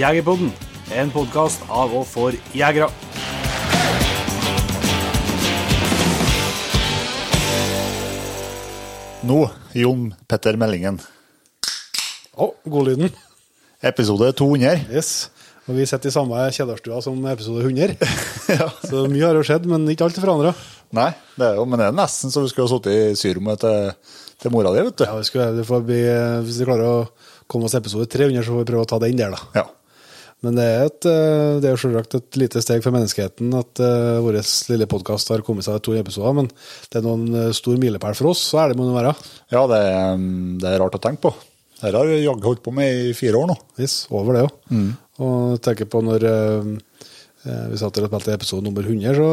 Jegerpodden, en podkast av og for jegere. Nå, Jon Petter Meldingen. Å, godlyden. Episode 200. Yes. Og vi sitter i samme kjederstua som episode 100. Så mye har jo skjedd, men ikke alt er forandra. Nei, det er jo, men det er nesten så vi skulle ha sittet i syrommet til, til mora di, vet du. Ja, vi skulle, det får bli, hvis vi klarer å komme oss til episode 300, så får vi prøve å ta den der, da. Ja. Men det er, et, eh, det er selvsagt et lite steg for menneskeheten at uh, vår lille podkast har kommet seg to 200 episoder, men det er noen eh, stor milepæl for oss, så er det må det være. Ja, det er, mm, det er rart å tenke på. Dette har vi jaggu holdt på med i fire år nå. Yes, over det òg. Og tenker på når eh, eh, vi satt og spilte episode nummer 100, så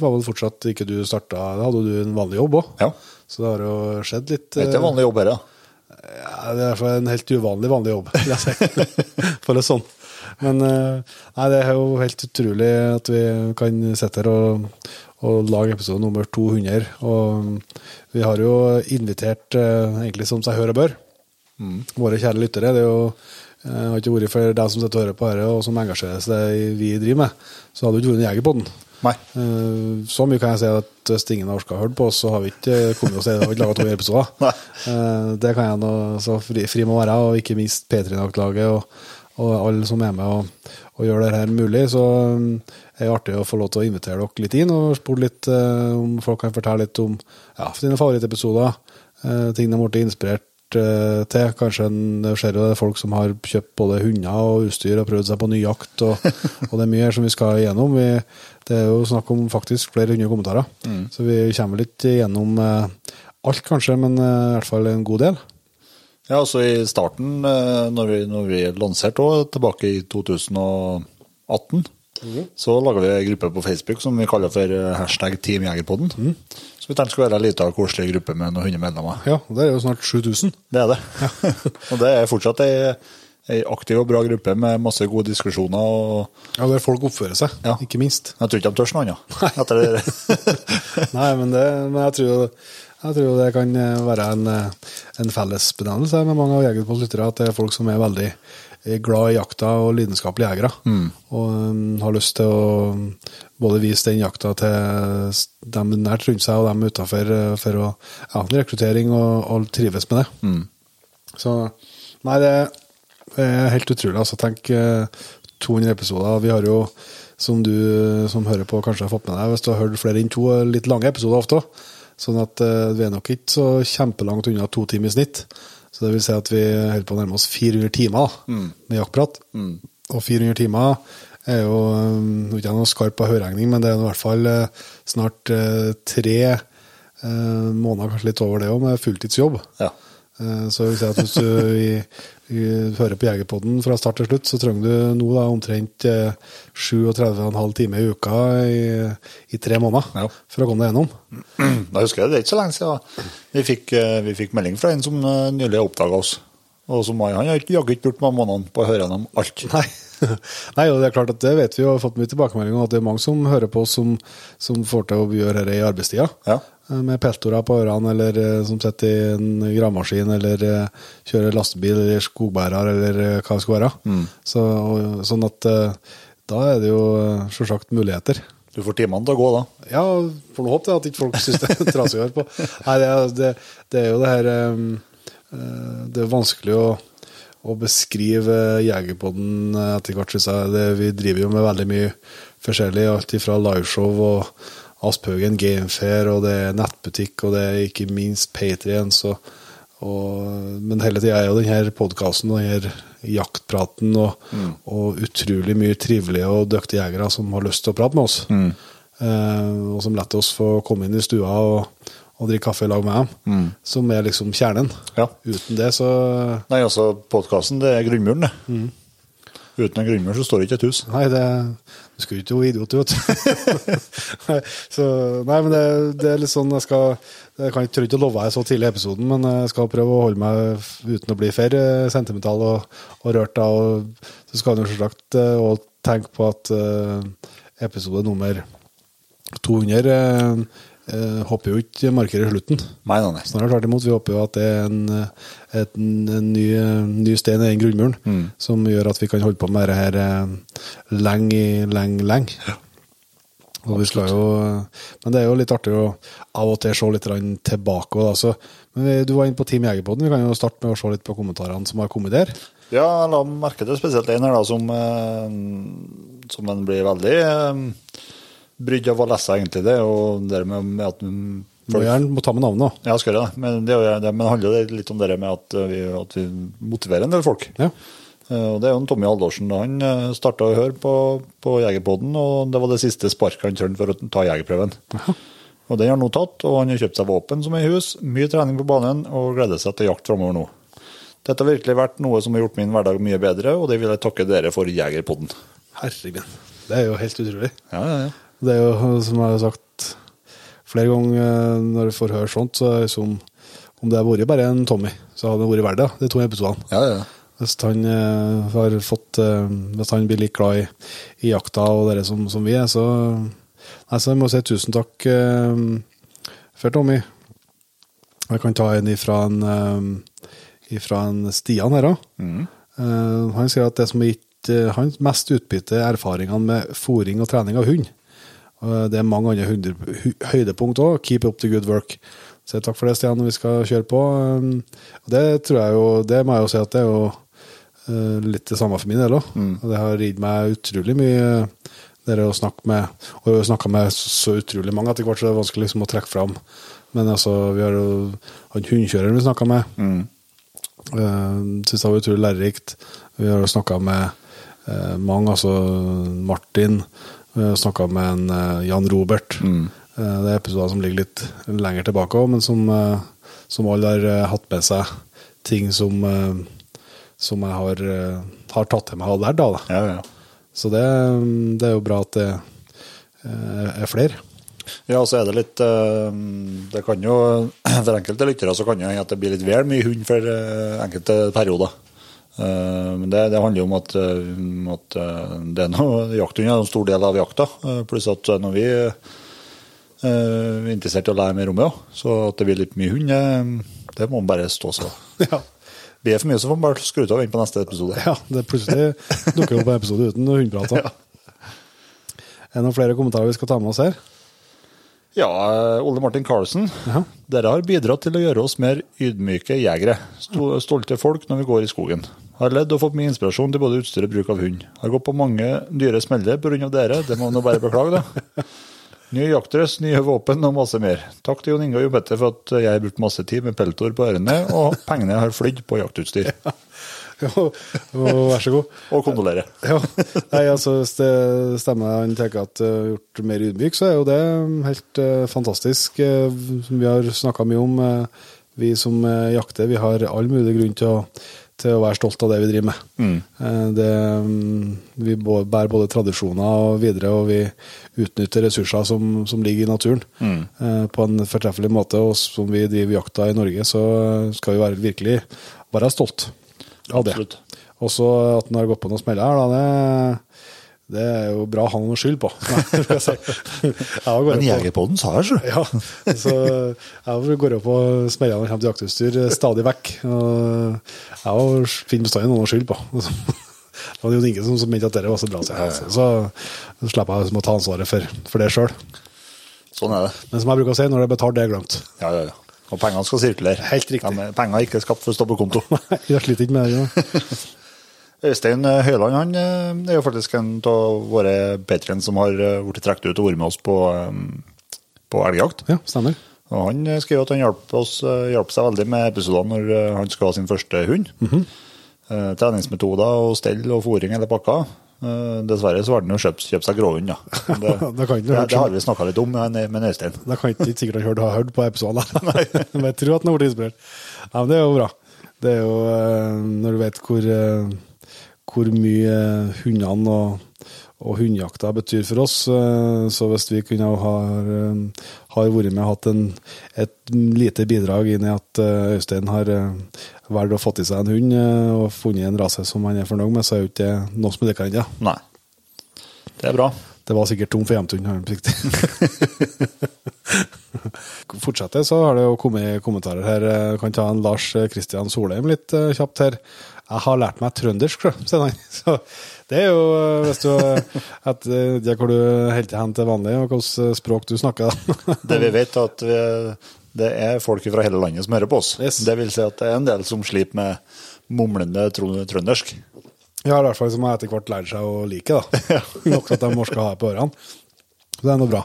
var vel fortsatt ikke du starta Da hadde du en vanlig jobb òg. Ja. Så det har jo skjedd litt. Det er ikke en vanlig jobb her, da. Ja, det er i hvert fall en helt uvanlig vanlig jobb, vil jeg si. For det er sånn. Men eh, nei, det er jo helt utrolig at vi kan sitte her og, og lage episode nummer 200. Og vi har jo invitert, eh, egentlig som seg hør og bør, våre kjære lyttere. Det er jo jeg har ikke vært for deg som sitter og hører på dette, og som engasjerer seg i vi driver med, så hadde du ikke vært en jeger på den. Nei. Eh, Så mye kan jeg si at hvis ingen har orka å høre på oss, så har vi ikke kommet oss. Har ikke laga to episoder. Nei. Eh, Det kan jeg nå så fri, fri må være, og ikke minst P3-laget og, og alle som er med og, og gjør det her mulig. Så det er det artig å få lov til å invitere dere litt inn og spørre litt eh, om folk kan fortelle litt om ja, sine favorittepisoder, eh, ting de har blitt inspirert eh, til. Kanskje en ser jo det er folk som har kjøpt både hunder og utstyr og prøvd seg på ny jakt, og, og det er mye her som vi skal igjennom. Vi, det er jo snakk om faktisk flere hundre kommentarer, så vi kommer litt igjennom eh, alt kanskje, men i hvert fall en god del. Ja, altså I starten, eh, når vi, når vi lanserte også, tilbake i 2018, så laga vi en gruppe på Facebook som vi kaller for eh, hashtag Team Jegerpodden. Så vi tenkte skulle være en liten koselig gruppe med noen hundre medlemmer. Ja, det er jo snart 7000. Det er det. og det er fortsatt ei, ei aktiv og bra gruppe med masse gode diskusjoner. og Ja, der folk oppfører seg, Ja. ikke minst. Jeg tror ikke de tør noe annet. Etter det. Nei, men, det, men jeg, tror, jeg tror det kan eh, være en, eh, en fellesbenevnelse med mange av Jegerpods lyttere, at det er folk som er veldig eh, glad i jakta og lidenskapelige jegere. Og um, har lyst til å um, både vise den jakta til dem nært rundt seg og dem utafor for å ja, rekruttering og, og trives med det. Så nei, det er helt utrolig. Altså, tenk eh, 200 episoder. Vi har jo, som du som hører på, kanskje har fått med deg, hvis du har hørt flere enn to litt lange episoder ofte. Sånn at eh, vi er nok ikke så kjempelangt unna to timer i snitt. Så det vil si at vi holder på å nærme oss 400 timer da, med jaktprat. Og 400 timer er jo eh, Nå er ikke noe skarp på høyregning, men det er i hvert fall eh, snart eh, tre måneder, kanskje litt over det òg, med fulltidsjobb. Ja. Eh, Så hvis, jeg, hvis du i, i, hører på Jegerpodden fra start til slutt, så trenger du nå da omtrent eh, 37,5 timer i uka i, i tre måneder Ja. for å komme deg gjennom. Da husker jeg det er ikke så lenge siden vi fikk, eh, vi fikk melding fra en som eh, nylig oppdaga oss. Og som han har jaggu ikke brukt mange månedene på å høre gjennom alt. Nei. Nei, og det er klart at det vet vi og har fått mye tilbakemeldinger om at det er mange som hører på oss som, som får til å gjøre dette i arbeidstida. Ja. Eh, Med peltorer på ørene, eller eh, som sitter i en gravemaskin, eller eh, kjører lastebil, eller skogbærer, eller hva det skal være. Så, og, sånn at da er det jo selvsagt muligheter. Du får timene til å gå da. Ja, får nå håpe det, at ikke folk syns det er trasig å høre på. Nei, det, det, det er jo det her Det er vanskelig å, å beskrive Jegerpodden etter hvert, syns jeg. Det, vi driver jo med veldig mye forskjellig. Alt fra liveshow og Asphaugen Gamefair, og det er nettbutikk, og det er ikke minst og, men hele tida er jo denne podkasten og denne jaktpraten og, og utrolig mye trivelige og dyktige jegere som har lyst til å prate med oss. Eh, og som lar oss få komme inn i stua og, og drikke kaffe i lag med dem. Som er liksom kjernen. Ja. Uten det så Nei, altså, podkasten det er grunnmuren, det. Uten en grunnmur så står det ikke et hus. Nei, det Du skulle ikke være idiot, vet så, nei, men det, det er litt sånn Jeg skal Jeg kan ikke ikke love deg så tidlig i episoden, men jeg skal prøve å holde meg uten å bli for eh, sentimental og, og rørt. Da, og så skal du selvsagt òg tenke på at uh, episode nummer 200 uh, eh, håper jo ikke markerer slutten. Nei, nei, nei. Snarere tvert imot. Vi håper jo at det er en, eh, et, en ny, ny stein i den grunnmuren som gjør at vi kan holde på med det her eh, lenge, lenge, lenge. Og vi skal jo, men det er jo litt artig å av og til se litt tilbake. og da, så- men Du var inne på Team Jegerpoden. Vi kan jo starte med å se litt på kommentarene som har kommet der. Ja, jeg la merke til spesielt en her da, som, eh, som en blir veldig eh, brydd av å lese, egentlig. Det Og det med, med at Må gjerne må ta med navnet òg. Ja, skal gjøre det. Men det, det, men handler litt om det med at vi, at vi motiverer en del folk. Ja. Eh, Og det er jo en Tommy Aldorsen. Han starta å høre på, på Jegerpodden, og det var det siste sparket han trengte for å ta jegerprøven. Og den har han nå tatt, og han har kjøpt seg våpen som er i hus, mye trening på banen og gleder seg til jakt framover nå. Dette har virkelig vært noe som har gjort min hverdag mye bedre, og det vil jeg takke dere for Jegerpodden. Herregud. Det er jo helt utrolig. Ja, ja, ja. Det er jo, som jeg har sagt flere ganger eh, når du får høre sånt, så er det som om det hadde vært bare en Tommy, så hadde det vært verdt det, de to episodene. ja, ja. Hvis han eh, har fått eh, Hvis han blir like glad i, i jakta og dere som, som vi er, så Nei, så jeg må si tusen takk eh, for Tommy. Jeg kan ta en ifra en, eh, ifra en Stian her òg. han sier at det som har gitt eh, han mest utbytte, er erfaringene med fòring og trening av hund. Det er mange andre høydepunkt òg. Keep up the good work. Så takk for det, Stian, vi skal kjøre på. Um, det tror jeg jo Det må jeg jo si at det er jo eh, litt det samme for min del òg. Mm. det har ridd meg utrolig mye dere å snakke med. Og vi har snakka med så utrolig mange etter hvert, så det er vanskelig liksom å trekke fram. Men altså, vi har jo han hundekjøreren vi snakka med. Uh, Syns det var utrolig lærerikt. Vi har jo snakka med eh, mange, altså Martin. Har snakka med en, eh, Jan Robert. Mm. det er episoder som ligger litt lenger tilbake òg, men som, eh, som alle har eh, hatt med seg ting som, eh, som jeg har, eh, har tatt til meg og lært av. Ja, ja. Så det, det er jo bra at det eh, er flere. Ja, så er det litt eh, Det kan jo For enkelte lyttere så kan det hende at det blir litt vel mye hund for eh, enkelte perioder. Eh, Men det, det handler jo om at, eh, at eh, det er noe, jakthund er en stor del av jakta. Pluss at når vi er interessert i å lære mer om det òg, så at det blir litt mye hund, det må man bare stå så. Ja. Blir det for mye, så får man bare skru av og vente på neste episode. Ja, det plutselig dukker opp en episode uten hundeprat. Ja. Er det noen flere kommentarer vi skal ta med oss her? Ja, Ole Martin Karlsen. Ja. Dere har bidratt til å gjøre oss mer ydmyke jegere. Stolte folk når vi går i skogen. Har ledd og fått mye inspirasjon til både utstyr og bruk av hund. Har gått på mange dyre smeller pga. dere, det må man nå bare beklage, da. Nye jaktdress, nye våpen og masse mer. Takk til Jon Inge og Jo Petter for at jeg har brukt masse tid med peltor på ørene, og pengene har flydd på jaktutstyr. Ja. jo, vær så god. Og kondolerer. Ja, nei, altså stemmer han tenker at jeg har gjort mer ydmyk, så er jo det helt eh, fantastisk. eh, som vi har snakka mye om, eh, vi som eh, jakter, vi har all mulig grunn til å, til å være stolt av det vi driver med. Mm. det, mm, vi bærer både tradisjoner og videre, og vi utnytter ressurser som, som ligger i naturen mm. på en fortreffelig måte. Og som vi driver jakta i Norge, så skal vi være, virkelig være stolt av det. Absolutt. Også at den har gått på noen smeller her, da, det, det er jo bra å ha noe skyld på. Nei, skal jeg si. Jeg Men på- Jegerpodden sa jeg, sjø. ja, så jeg går opp på smellene når det kommer til jaktutstyr stadig vekk. Og jeg finner bestandig noen å skylde på. Det var jo ingen som mente at det var så bra. Så, så slipper jeg liksom å ta ansvaret for, for det sjøl. Sånn er det. Men som jeg bruker å si, når det er betalt, det er glemt. Ja, ja, ja. Og pengene skal sirkulere. Helt riktig. De, penger er ikke skapt for å stå på konto. Jeg sliter ikke med det. Ja. Øystein Høyland han eh, er jo faktisk en av våre patrients som har eh, blitt trukket ut og vært med oss på, eh, på elgjakt. ja, stemmer. Og han skriver skrev at han hjalp, oss, hjalp seg veldig med episodene når han skulle ha sin første hund. Eh, treningsmetoder og stell og fôring eller pakka. Eh, dessverre så valgte han å kjøpe, seg gråhund, da. Det, det, det, det har vi snakka litt om med, Øystein. Da kan ikke sikkert han hørt, ha hørt på episoden. Men jeg tror at han har blitt inspirert. Ja, men det er jo bra. Det er jo når du vet hvor, hvor mye hundene og, og hundejakta betyr for oss, eh, så hvis vi kunne ha eh, har vært med og hatt en, et lite bidrag inn i at eh, Øystein har valgt å få til seg en hund og funnet en rase som han er fornøyd med, så er jo ikke det noe som er det kan, ja. Nei. Det er bra. Det var sikkert tom for hjemtun. har han. Fortsetter, så har det jo kommet kommentarer her. Jeg kan ta en Lars Kristian Solheim litt kjapt her. Jeg har lært meg trøndersk, sier han. Så det er jo, eh, hvis du at, eh, det hvor du holder til hen til vanlig, og hvilket språk du snakker. Det vi vet, er at vi, det er folk fra hele landet som hører på oss. Yes. Det vil si at det er en del som sliter med mumlende trøndersk. Ja, i hvert fall som har etter hvert lært seg å like, da. Nok at de må skal ha på ørene. Så det er nå bra.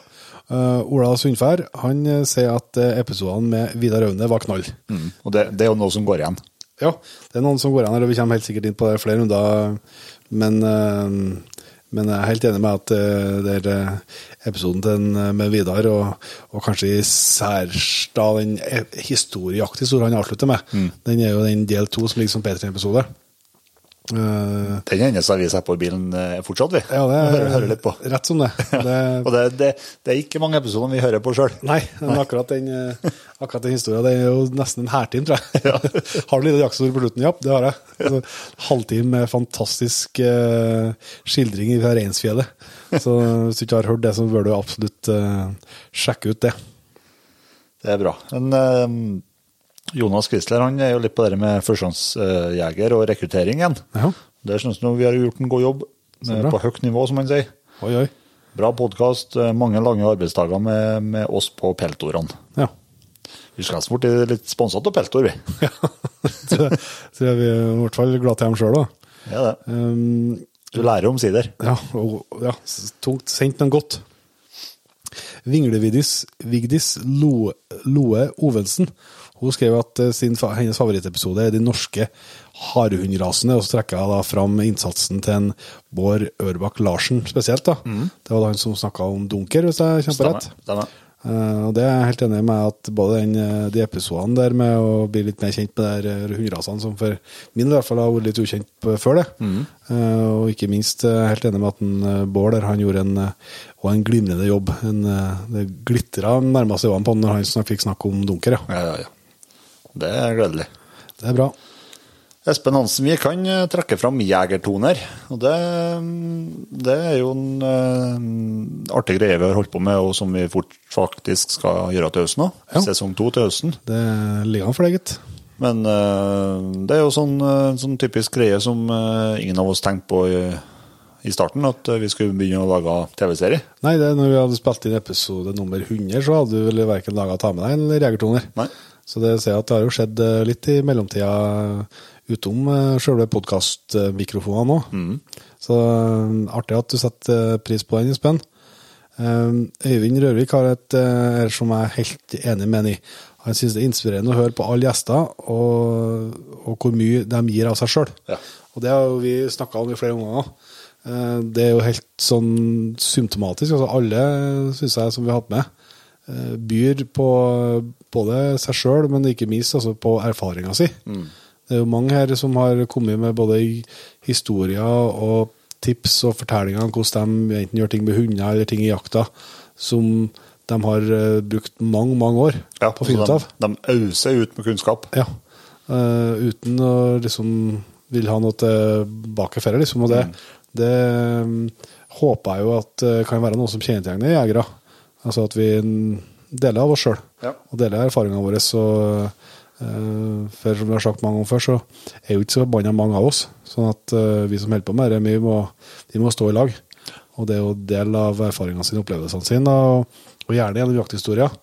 Uh, Ola Sundfær han eh, sier at eh, episodene med Vidar Aune var knall. Mm. Og det, det er jo noe som går igjen. Ja, det er noen som går an her, og vi kommer helt sikkert inn på det flere runder. Men, eh, men jeg er helt enig med at eh, det er eh, episoden til med Vidar, og, og kanskje særst særs da den historieaktige historien han avslutter med, den er jo den del to som ligger som P3-episode. Eh, Den eneste vi på bilen er fortsatt, vi. ja, det er hører, hører litt på. rett som det. det Og det, det, det er ikke mange episoder vi hører på sjøl. Nei, men akkurat den, eh, akkurat den historien det er jo nesten en hærtime, tror jeg. har du litt jaktsord på slutten? Ja, det har jeg. Altså, halvtime med fantastisk uh, skildring fra Reinsfjellet. Så hvis du ikke har hørt det, så bør du absolutt uh, sjekke ut det. Det er bra. Men eh, Jonas Quisler han er jo litt på det med førstehåndsjeger og rekruttering igjen. Ja. Der syns vi har gjort en god jobb, eh, på høyt nivå, som han sier. Oi, oi. Bra podkast, mange lange arbeidsdager med, med oss på Peltorene. Ja. Vi skal bort bli litt sponsa av Peltor, vi. Så, så er vi i hvert fall glad til dem sjøl, da. Ja, det. Um, Du lærer omsider. Ja, og, ja, tungt sendt, men godt. Vinglevidis Vigdis Lo, Loe Ovensen hun skrev at eh, sin, hennes favorittepisode er de norske harehundrasene, og så trekker jeg da fram innsatsen til en Bård Ørbakk Larsen spesielt. da. Det var da han som snakka om dunker, hvis jeg kjemper rett. Stemmer. Eh, og det er jeg helt enig med at både den, eh, de episodene der med å bli litt mer kjent med de hundrasene, hunderasene, som for min i hvert fall har vært litt ukjent før det. Eh, og ikke minst uh, helt enig med at en, Bård der, han gjorde en, en glimrende jobb. En, det glitra nærmest øynene på han når han snak, fikk snakke om dunker. Ja. Ja, ja, ja. Det er gledelig. Det er bra. Espen Hansen, vi kan eh, trekke fram jegertoner. Og det, det er jo en uh, artig greie vi har holdt på med, og som vi fort faktisk skal gjøre til høsten òg. Ja. Sesong to til høsten. Det ligger an for deg, gitt. Men uh, det er jo sånn, sånn typisk greie som uh, ingen av oss tenkte på i, i starten, at vi skulle begynne å lage TV-serie. Nei, det, når vi hadde spilt inn episode nummer 100, så hadde du vel verken laga ta med deg en jegertoner. Nei. Så det ser jeg at det har jo skjedd eh, litt i mellomtida utom sjølve selve podkastmikrofonene òg. Så eh, artig at du setter eh, pris på den, Espen. Eh, Øyvind Rørvik har et eh, her som jeg er helt enig med ham i. Han syns det er inspirerende å høre på alle gjester, og, og hvor mye de gir av seg sjøl. Ja. Og det har jo vi snakka om i flere omganger. Eh, Det er jo helt sånn symptomatisk. altså Alle, syns jeg, som vi har hatt med, eh, byr på både seg sjøl, men ikke minst altså på erfaringa si. Det er jo mange her som har kommet med både historier og tips og fortellinger om hvordan de enten gjør ting med hunder eller ting i jakta, som de har eh, brukt mange, mange år Ja, på å finne ut av. de, de auser ut med kunnskap. Ja. Uh, uten å liksom vil ha noe tilbake for det, liksom. Og det, det mm, håper jeg jo at det kan være noe som kjennetegner jegere. Altså at vi mm, deler av oss sjøl, Ja. og deler av erfaringene våre. Så, uh, for som vi har sagt mange ganger før, så er jo ikke så forbanna mange av oss. Sånn at uh, vi som holder på med det, vi må, vi må stå i lag. Og det er jo del av erfaringene sine, opplevelsene sine, og, og gjerne gjennom jakthistorier,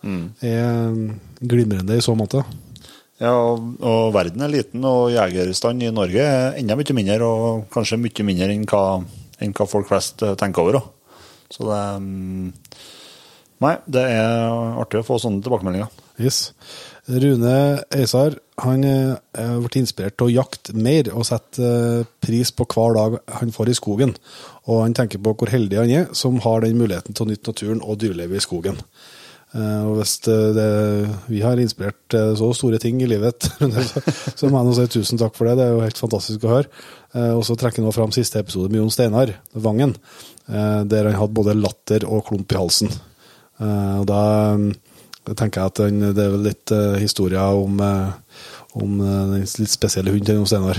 er mm, glimrende i så måte. Ja, og, og verden er liten, og jegerstand i Norge er enda mye mindre, og kanskje mye mindre enn hva, enn hva folk flest eh, tenker over. Også. Så det mm, Nei, det er artig å få sånne tilbakemeldinger. Yes. Rune Eisar han eh, er blitt inspirert til å jakte mer og sette eh, pris på hver dag han får i skogen. Og han tenker på hvor heldig han er som har den muligheten til å nytte naturen og dyrelivet i skogen. Eh, Og hvis det, vi har inspirert så store ting i livet, så, må jeg si tusen takk for det. Det er jo helt fantastisk å høre. Eh, Og så trekker han fram siste episode med Jon Steinar, Vangen, eh, der han hadde både latter og klump i halsen. Eh, Og da mm, tenker jeg at den, det er vel litt uh, historier om, eh, om eh, den litt spesielle hunden til Jon Steinar.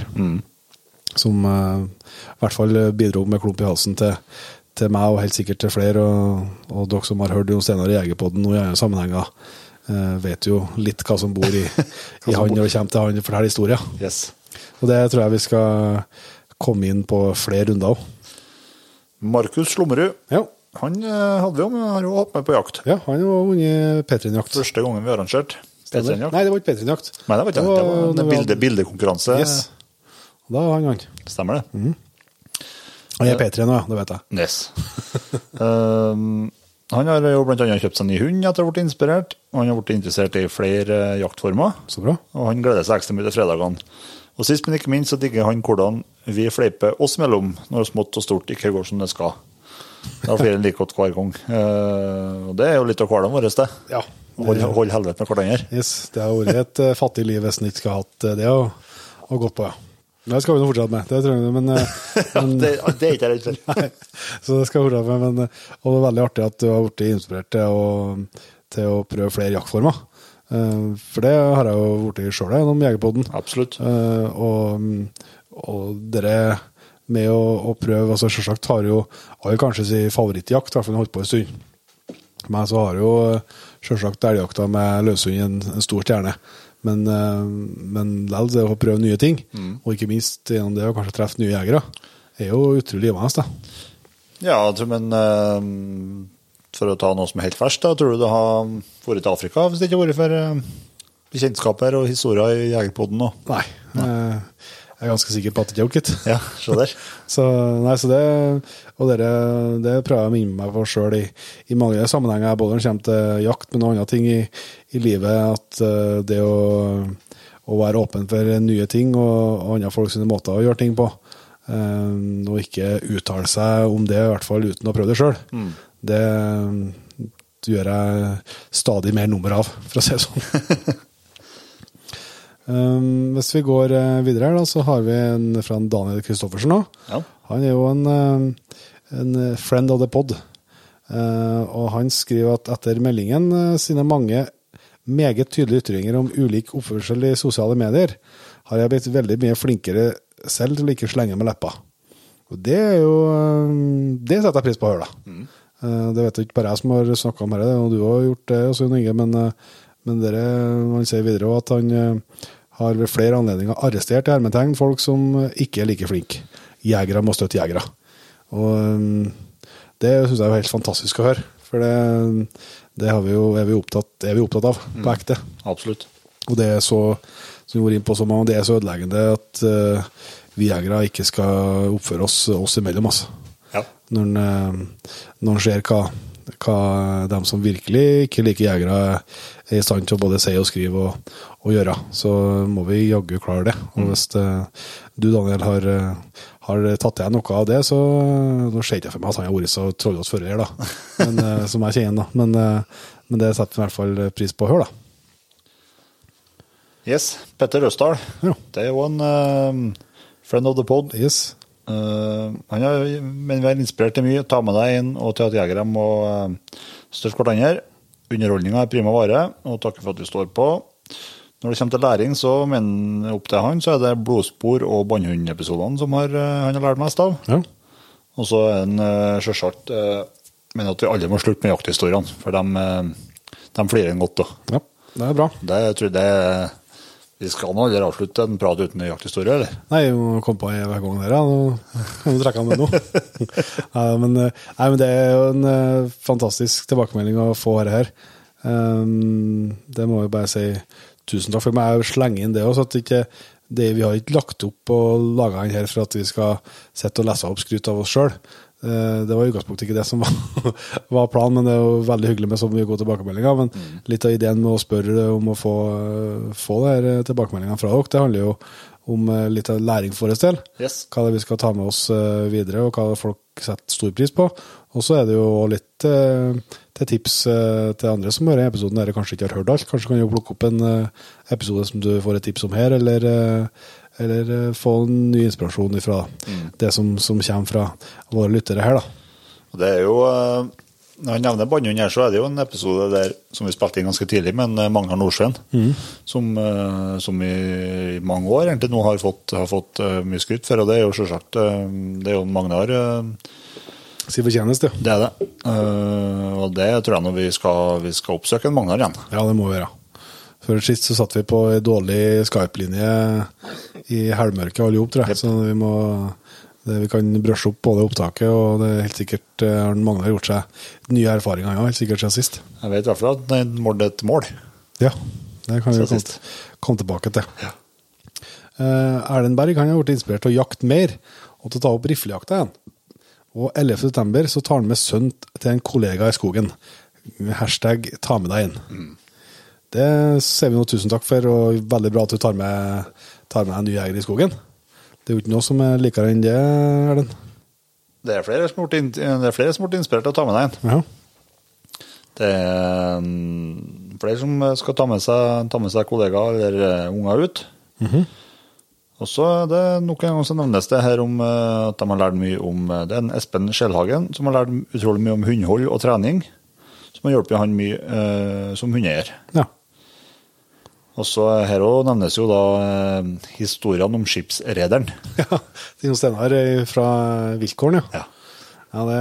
Som eh, i hvert fall bidro med klump i halsen til, til meg, og helt sikkert til flere, og, og dere som har hørt Jon Steinar i Jegerpodden og i andre sammenhenger, eh, vet jo litt hva som bor i, i han når det kommer til han forteller historier. Yes. Og det tror jeg vi skal komme inn på flere runder òg. Markus Slummerud, Ja. Han eh, hadde vi jo, men har jo hatt med på jakt. ja, han har vunnet P3-jakt. Første gangen vi arrangerte P3-jakt. Nei, det var ikke P3-jakt. Nei, det var ikke det. Det var en var bilde, bildekonkurranse. Yes. Da var han han. Stemmer det? Han er P3 nå, ja. Det vet jeg. Yes. um, han har jo annet kjøpt seg ny hund etter å ha blitt inspirert. og Han har blitt interessert i flere eh, jaktformer, Så bra. og han gleder seg ekstra mye til fredagene. Og sist, men ikke minst, så digger han hvordan vi fleiper oss mellom når smått og stort ikke går som det skal. Da blir han like godt hver gang. Uh, og det er jo litt av hverdagen vår, det. Ja. Hold, hold helvete med hverandre. Yes, det har vært et eh, fattig liv hvis en ikke skulle hatt eh, det å, å gå på, ja. Det skal vi nå fortsette med, det tror jeg, men, eh, men Det, det er ikke jeg redd for. Så det skal jeg fortsette med, men eh, og det er veldig artig at du har blitt inspirert til å, til å prøve flere jaktformer. Eh, For det har jeg jo blitt sjøl gjennom Jegerpoden. Absolutt. Eh, og, og dere med å, å prøve altså Selvsagt har jo alle kanskje sin favorittjakt, i hvert fall holdt på en stund. Men så har jo selvsagt elgjakta med løshund en, en stor stjerne. Men, eh, men likevel, det å prøve nye ting, og ikke minst gjennom det å kanskje treffe nye jegere, er jo utrolig givende. Ja, men eh, for å ta noe som er helt ferskt, da, tror du det har vært til Afrika hvis det ikke har vært for eh, bekjentskaper og historier i Jegerpodden nå? Nei. eh, Jeg er ganske sikker på at det er gitt. Ja, så der. Så, nei, så det, og dere, det prøver jeg å minne meg på sjøl i, i mange sammenhenger, både når det kommer til jakt, men andre ting i, i livet. At eh, det å, å være åpen for nye ting og, og andre folks måter å gjøre ting på, um, og ikke uttale seg om det, i hvert fall uten å prøve det sjøl, det, det gjør jeg stadig mer nummer av, for å si det sånn. Um, hvis vi går eh, videre, her da, så har vi en fra Daniel Kristoffersen òg. Ja. Han er jo en, eh, en friend of the pod. Uh, og han skriver at etter meldingen eh, sine mange meget tydelige ytringer om ulik oppførsel i sosiale medier, har jeg blitt veldig mye flinkere selv til å ikke slenge med leppa. Og det er jo Det setter jeg pris på å høre, da. Eh, Det vet jeg ikke bare jeg som har snakka om dette, og du har gjort det også, Inge, men, eh, men dere, han sier videre at han har ved flere anledninger arrestert i hermetegn folk som ikke er like flinke. Jegere må støtte jegere. Og um, det syns jeg er helt fantastisk å høre. For det, det har vi jo, er, vi opptatt, er vi opptatt av på ekte. Absolutt. Og det er så som vi på så mange, det er så ødeleggende at uh, vi jegere ikke skal oppføre oss oss imellom. Altså. Ja. Når en, eh, når en ser hva, hva de som virkelig ikke liker jegere, er i stand til å både si og skrive og, og gjøre, så må vi jaggu klare det. Og hvis eh, du, Daniel, har, eh, har tatt igjen noe av det, så Nå ser ikke for meg at han har vært så trollete før her, da. Men, eh, som jeg kjenner, da. Men, eh, men det setter vi i hvert fall pris på å høre, da. Yes. Petter Røsdal. Ja. Det er jo en uh, friend of the pod. Yes. Uh, han har men vi har inspirert til mye. Ta med deg inn og til at jegere må uh, støtte hverandre. Underholdninga er prima vare, og takker for at du står på. Når det kommer til læring, så mener opp til han, så er det blodspor og bannhundepisodene som har, eh, han har lært mest av. Ja. Og så er han uh, sjølsagt uh, mener at vi alle må slutte med jakthistoriene, for de, de flirer en godt. da. ja. Det er bra. Det jeg tror det Vi skal nå aldri avslutte en prat uten en jakthistorie, eller? Nei, vi må komme på en hver gang der, ja. Nå kan du trekke han med noe. nei, men, eh, nei, men det er jo en eh, fantastisk tilbakemelding å få her. Um, det må jeg bare si tusen takk for. Men jeg slenger inn det også, at ikke, det, vi har ikke lagt opp og laga den her for at vi skal sitte og lese opp skryt av oss sjøl. Det var i utgangspunktet ikke det som var, var planen, men det er jo veldig hyggelig med så mye gode tilbakemeldinger. Men litt av ideen med å spørre om å få, få her tilbakemeldingene fra dere, det handler jo om eh, litt av læring for vår del. Yes. Hva det er vi skal ta med oss eh, videre, og hva folk setter stor pris på. Og så er det jo litt eh, til tips eh, til andre som hører episoden dere kanskje ikke har hørt alt. Kanskje kan du plukke opp en eh, episode som du får et tips om her, eller, eh, eller eh, få en ny inspirasjon fra det som, som kommer fra våre lyttere her. da. Og Det er jo, eh, Når han nevner Bannhund her, så er det jo en episode der som vi spilte inn ganske tidlig med en, eh, Magnar Nordsjøen, som, eh, som i mange år egentlig nå har fått, har fått mye skryt for. Og det er jo selvsagt Det er jo Magnar eh, Si fortjeneste. Det er det. Uh, og det tror jeg når vi skal, vi skal oppsøke en Magnar igjen. Ja, det må vi gjøre. Før sist så satt vi på ei dårlig Skype-linje i helmørket alle sammen, tror jeg. Så vi må det, vi kan brøsje opp både opptaket, og det er helt sikkert eh, har Magnar gjort seg nye erfaringer, ja, helt sikkert siden sist. Jeg vet i hvert fall at det målte et mål. Ja, det kan vi jo komme, komme tilbake til. Eh, Erlend Berg han har blitt inspirert til å jakte mer, og til å ta opp riflejakta igjen. Og 11. september så tar han med sønnen til en kollega i skogen. Hashtag ta med deg inn. Det sier vi nå tusen takk for, og veldig bra at du tar med, tar med en ny jeger i skogen. Det er jo ikke noe som er likere enn det, Erlend. Det er flere som har blitt er inspirert til å ta med deg en. Ja. Det er mm, flere som skal ta med seg, ta med seg kollegaer eller eh, unger ut. Og så er det nok en gang så nevnes det her om eh, at de har lært mye om eh, Det er en Espen Skjelhagen som har lært utrolig mye om hundehold og trening. Som har hjulpet han mye eh, som hundeeier. ja. Og så her òg nevnes jo da eh, historiene om skipsrederen. ja. Trine Steinar eh, fra Viltgården, ja. Ja. Ja, det,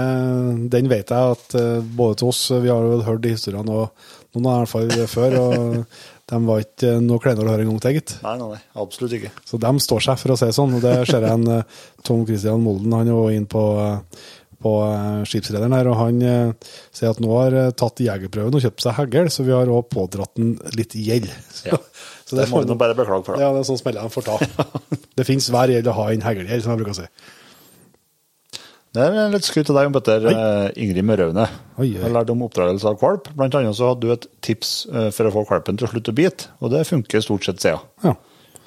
Den vet jeg at eh, både til oss Vi har jo hørt de historiene, og noen har i hvert fall før. og De var ikke noe kleinere å høre en gang til, gitt. Nei, nei, absolutt ikke. Så de står seg, for å si det sånn. og Det ser jeg en eh, Tom Christian Molden, han er jo inn på, eh, på eh, skipsrederen her, og han eh, sier at nå har eh, tatt jegerprøven og kjøpt seg hegl, så vi har òg pådratt den litt gjeld. Så, Ja. Det må vi nå bare beklage for, da. Ja, det er sånn smeller de får ta. Det fins hver gjeld å ha en heglgjeld, som jeg bruker å si. Det er litt skryt til deg om Petter Ingrid Møraune. Har lært om oppdragelse av valp. Blant annet så hadde du et tips for å få valpen til å slutte å bite, og det funker stort sett siden. Ja.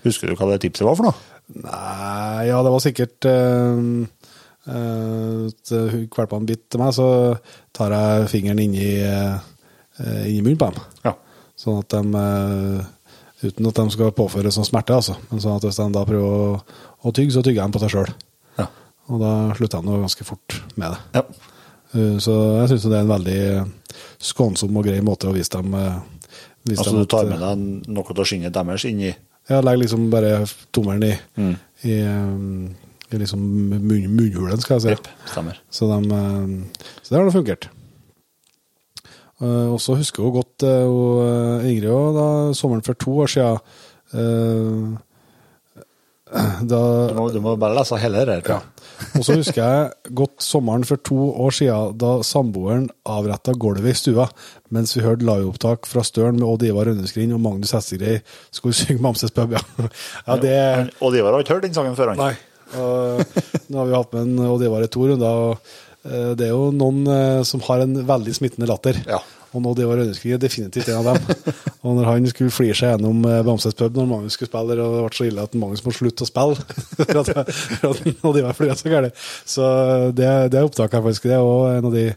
Husker du hva det tipset var for noe? Nei, ja, det var sikkert uh, uh, bit til meg, så tar jeg fingeren inni, uh, inni munnen på dem. Ja. Sånn at de eh, Uten at de skal påføre sånn smerte, altså. Men sånn at hvis de da prøver å, å tygge, så tygger de på seg sjøl. Ja. Og da slutter de ganske fort med det. ja. Så jeg syns det er en veldig skånsom og grei måte å vise dem vise Altså dem du tar med deg noe av skinnet deres inni Ja, legger liksom bare tommelen i, Mm. i, um, i liksom munn, munnhulen, skal jeg si. Yep, stemmer. Så, de, um, så det har det fungert. Uh, og så husker hun godt og uh, Ingrid og da sommeren for to år siden da, Du må, du må bare lese hele det ja. Og så husker jeg godt sommeren for to år siden, da samboeren avretta gulvet i stua, mens vi hørte liveopptak fra Støren med Odd Ivar Rønneskrin og Magnus Hestegrei skulle synge Mamses pub, ja. ja det, Odd Ivar har ikke hørt den sangen før, han. Nei. Og, nå har vi hatt med en Odd Ivar i to runder, og eh, det er jo noen eh, som har en veldig smittende latter. Ja. Og Odd Ivar Rønneskrig er definitivt en av dem. og når han skulle flire seg gjennom eh, Bamses pub når Magnus skulle spille, og det ble så ille at Magnus måtte slutte å spille for at, for at Odd Ivar flira så gærent. Så det, det opptaket her faktisk det er òg en av de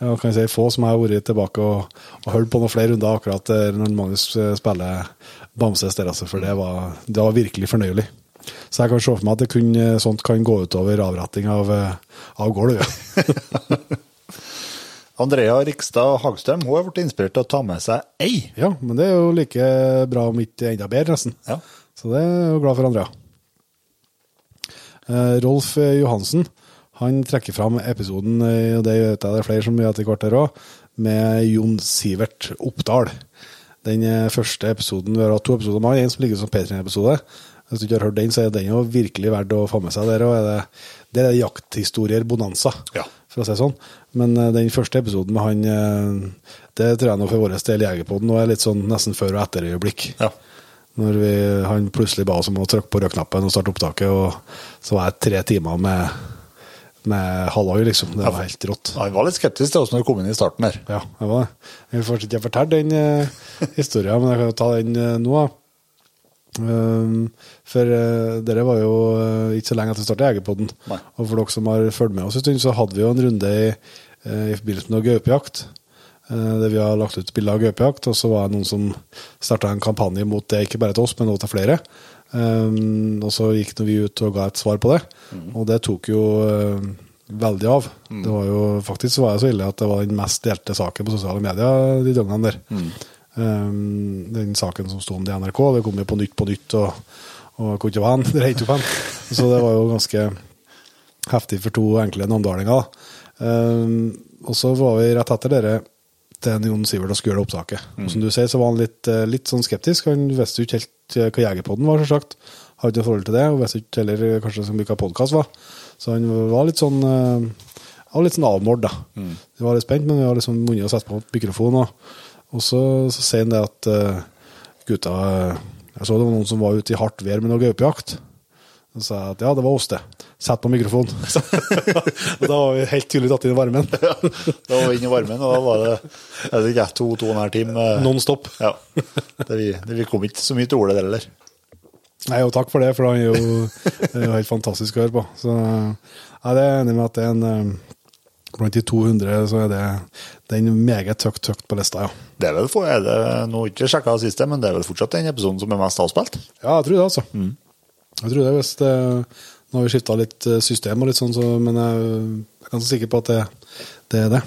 kan jeg si, få som har vært tilbake og, og hørt på noen flere runder akkurat når Magnus spiller Bamses der, altså, for det var, det var virkelig fornøyelig. Så jeg kan se for meg at det kun, eh, sånt kan gå utover avretting av, eh, av gulv. Andrea Rikstad Hagstrøm hun har blitt inspirert til å ta med seg ei. ja, men det er jo like bra, om ikke enda bedre, nesten. Ja. Så det er jo glad for Andrea. Eh, Rolf Johansen han trekker fram episoden, og det vet jeg det er flere som gjør etter hvert her òg, med Jon Sivert Oppdal. Den første episoden, Vi har hatt to episoder med han, en som ligger som P3-episode. Hvis du ikke har hørt den, så er den jo virkelig verdt å få med seg. Der, og er det, det er jakthistorier bonanza, Ja. for å si det sånn. Men eh, den første episoden med han, eh, det tror jeg nå for vår del nå er litt sånn nesten før- og etterøyeblikk. Ja. Når vi, han plutselig ba oss om å trykke på rød-knappen og starte opptaket, og så var jeg tre timer med, med halloi, liksom. Det var helt rått. Han var litt skeptisk til oss når du kom inn i starten her. Ja, det var det. Jeg vil fortsatt ikke fortelle den eh, historien, men jeg kan jo ta den eh, nå. da. Um, for uh, dere var jo uh, ikke så lenge etter starten av Jegerpodden. Og for dere som har fulgt med oss en stund, så hadde vi jo en runde i, uh, i forbindelse med gaupejakt. Uh, der vi har lagt ut bilder av gaupejakt, og så var det noen som starta en kampanje mot det, ikke bare til oss, men også til flere. Um, og så gikk vi ut og ga et svar på det, og det tok jo veldig av. Det var jo, faktisk så var det så ille at det var den mest delte saken på sosiale medier de døgnene der. Um, den saken som sto om det i NRK, det kom jo på Nytt på Nytt, og, og hvor ikke var han? Det regnet jo han. Så det var jo ganske heftig for to enkle namdalinger. da. Um, og så var vi rett etter dere til Jon Sivert og skulle gjøre det opptaket. Og som du sier, så var han litt, eh, litt sånn skeptisk. Han visste jo ikke helt eh, hva Jegerpodden var, selvsagt. Har ikke noe forhold til det, og visste ikke heller eh, kanskje så mye hva podkast var. Så han var litt sånn han var litt sånn avmålt, da. Vi var litt spent, men vi var liksom vunnet å sette på mikrofon. Og, og så, så sier han det at uh, gutta eh, Jeg så det var noen som var ute i hardt vær med noe gaupejakt. Så sa jeg at ja, det var oss, det. Sett på mikrofonen. og da var vi helt tydelig tatt inn i varmen. Da var vi inne i varmen, og da var det jeg vet ikke, to, to og en halv time. eh, Non stop. Ja. Det, vi, det, vi kom ikke så mye til ordet der heller. Nei, og takk for det, for han er jo, det er jo helt fantastisk å høre på. Så ja, det er enig med at det er en Blant de 200 så er det den meget høyt, høyt på lista, ja. Det er vel for, er det, nå ikke sjekka siste, men det er vel fortsatt den episoden som er mest avspilt? Ja, jeg tror det, altså. Jeg tror det hvis det Nå har vi skifta litt eh, system, og litt sånn, så, men jeg er ganske sikker på at det, det er det.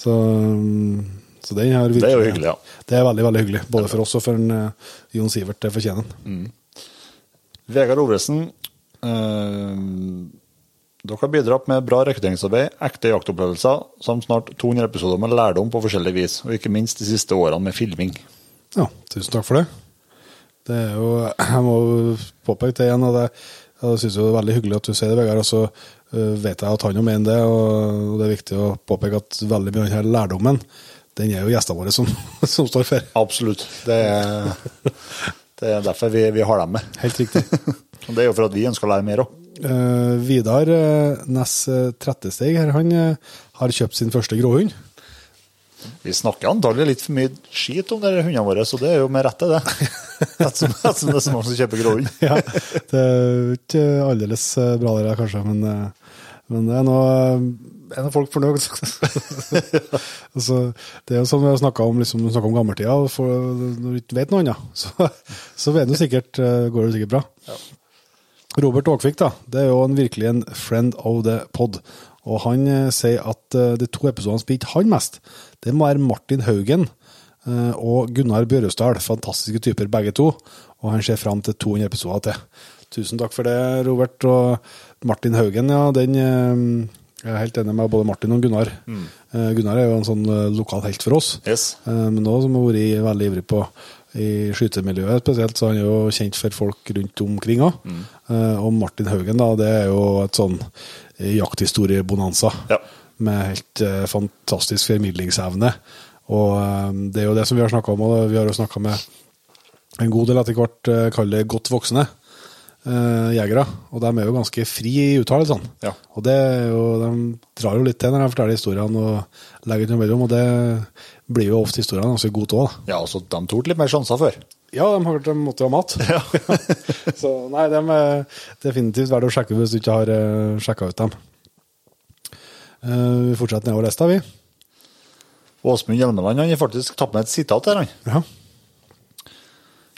Så, mm, så den her virkelig, Det er jo hyggelig, ja. Det er veldig veldig hyggelig, både for oss og for en, uh, Jon Sivert. Det fortjener han. Vegard Ovresen, eh, dere har bidratt med bra rekrutteringsarbeid, ekte jaktopplevelser, samt snart 200 episoder med lærdom på forskjellig vis, og ikke minst de siste årene med filming. Ja, tusen takk for det. Det er jo, Jeg må påpeke det igjen. og det, Jeg syns det er veldig hyggelig at du sier det, Vegard. Og så øh, vet jeg at han jo mener det, og det er viktig å påpeke at veldig mye av denne lærdommen, den er jo gjestene våre som, som står for. Absolutt. Det er, det er derfor vi, vi har dem med. Helt riktig. Og det er jo for at vi ønsker å lære mer òg. Uh, Vidar uh, Næss uh, Trettesteg her, han har kjøpt sin første gråhund. Vi snakker antagelig litt for mye skit om de hundene våre, så det er jo med rette, det. Ettersom ettersom det er så mange som kjøper gråhund. ja, det er ikke aldeles bra det der, kanskje, men, men det er nå er noe folk fornøyd. altså, det er jo sånn vi har snakka om, liksom, om gammeltida. for- Når du ikke vet noe annet, så, så vet du sikkert, går det sikkert bra. Robert Aakvik da, det er jo en, virkelig en friend of the pod. Og han eh, sier at eh, de to episodene spilte han mest, det må være Martin Haugen eh, og Gunnar Bjørøsdal. Fantastiske typer begge to. Og han ser fram til 200 episoder til. Tusen takk for det, Robert. Og Martin Haugen, ja, den Jeg er helt enig med både Martin og Gunnar. Mm. Gunnar er jo en sånn lokal helt for oss. Yes. Men nå som har vært veldig ivrig på i skytemiljøet spesielt, så han er jo kjent for folk rundt omkring òg. Og Martin Haugen, da, det er jo et sånn jakthistoriebonanza. Ja. Med helt eh, fantastisk formidlingsevne. Og eh, det er jo det som vi har snakka om, og vi har jo snakka med en god del etter hvert, eh, kall det godt voksne eh, jegere. Og de er jo ganske fri i uttalelsene. Ja. Og det jo, de drar jo litt til når de forteller historiene og legger ut noe mellom, og det blir jo ofte historiene ganske gode òg. Ja, altså, de tok litt mer sjanser før. Ja, de har de måtte jo ha mat. Så nei, de er definitivt verdt å sjekke hvis du ikke har uh, sjekka ut dem. Uh, vi fortsetter nedover lista, vi. Åsmund Hjelmeland han har faktisk tatt med et sitat her. han. Ja.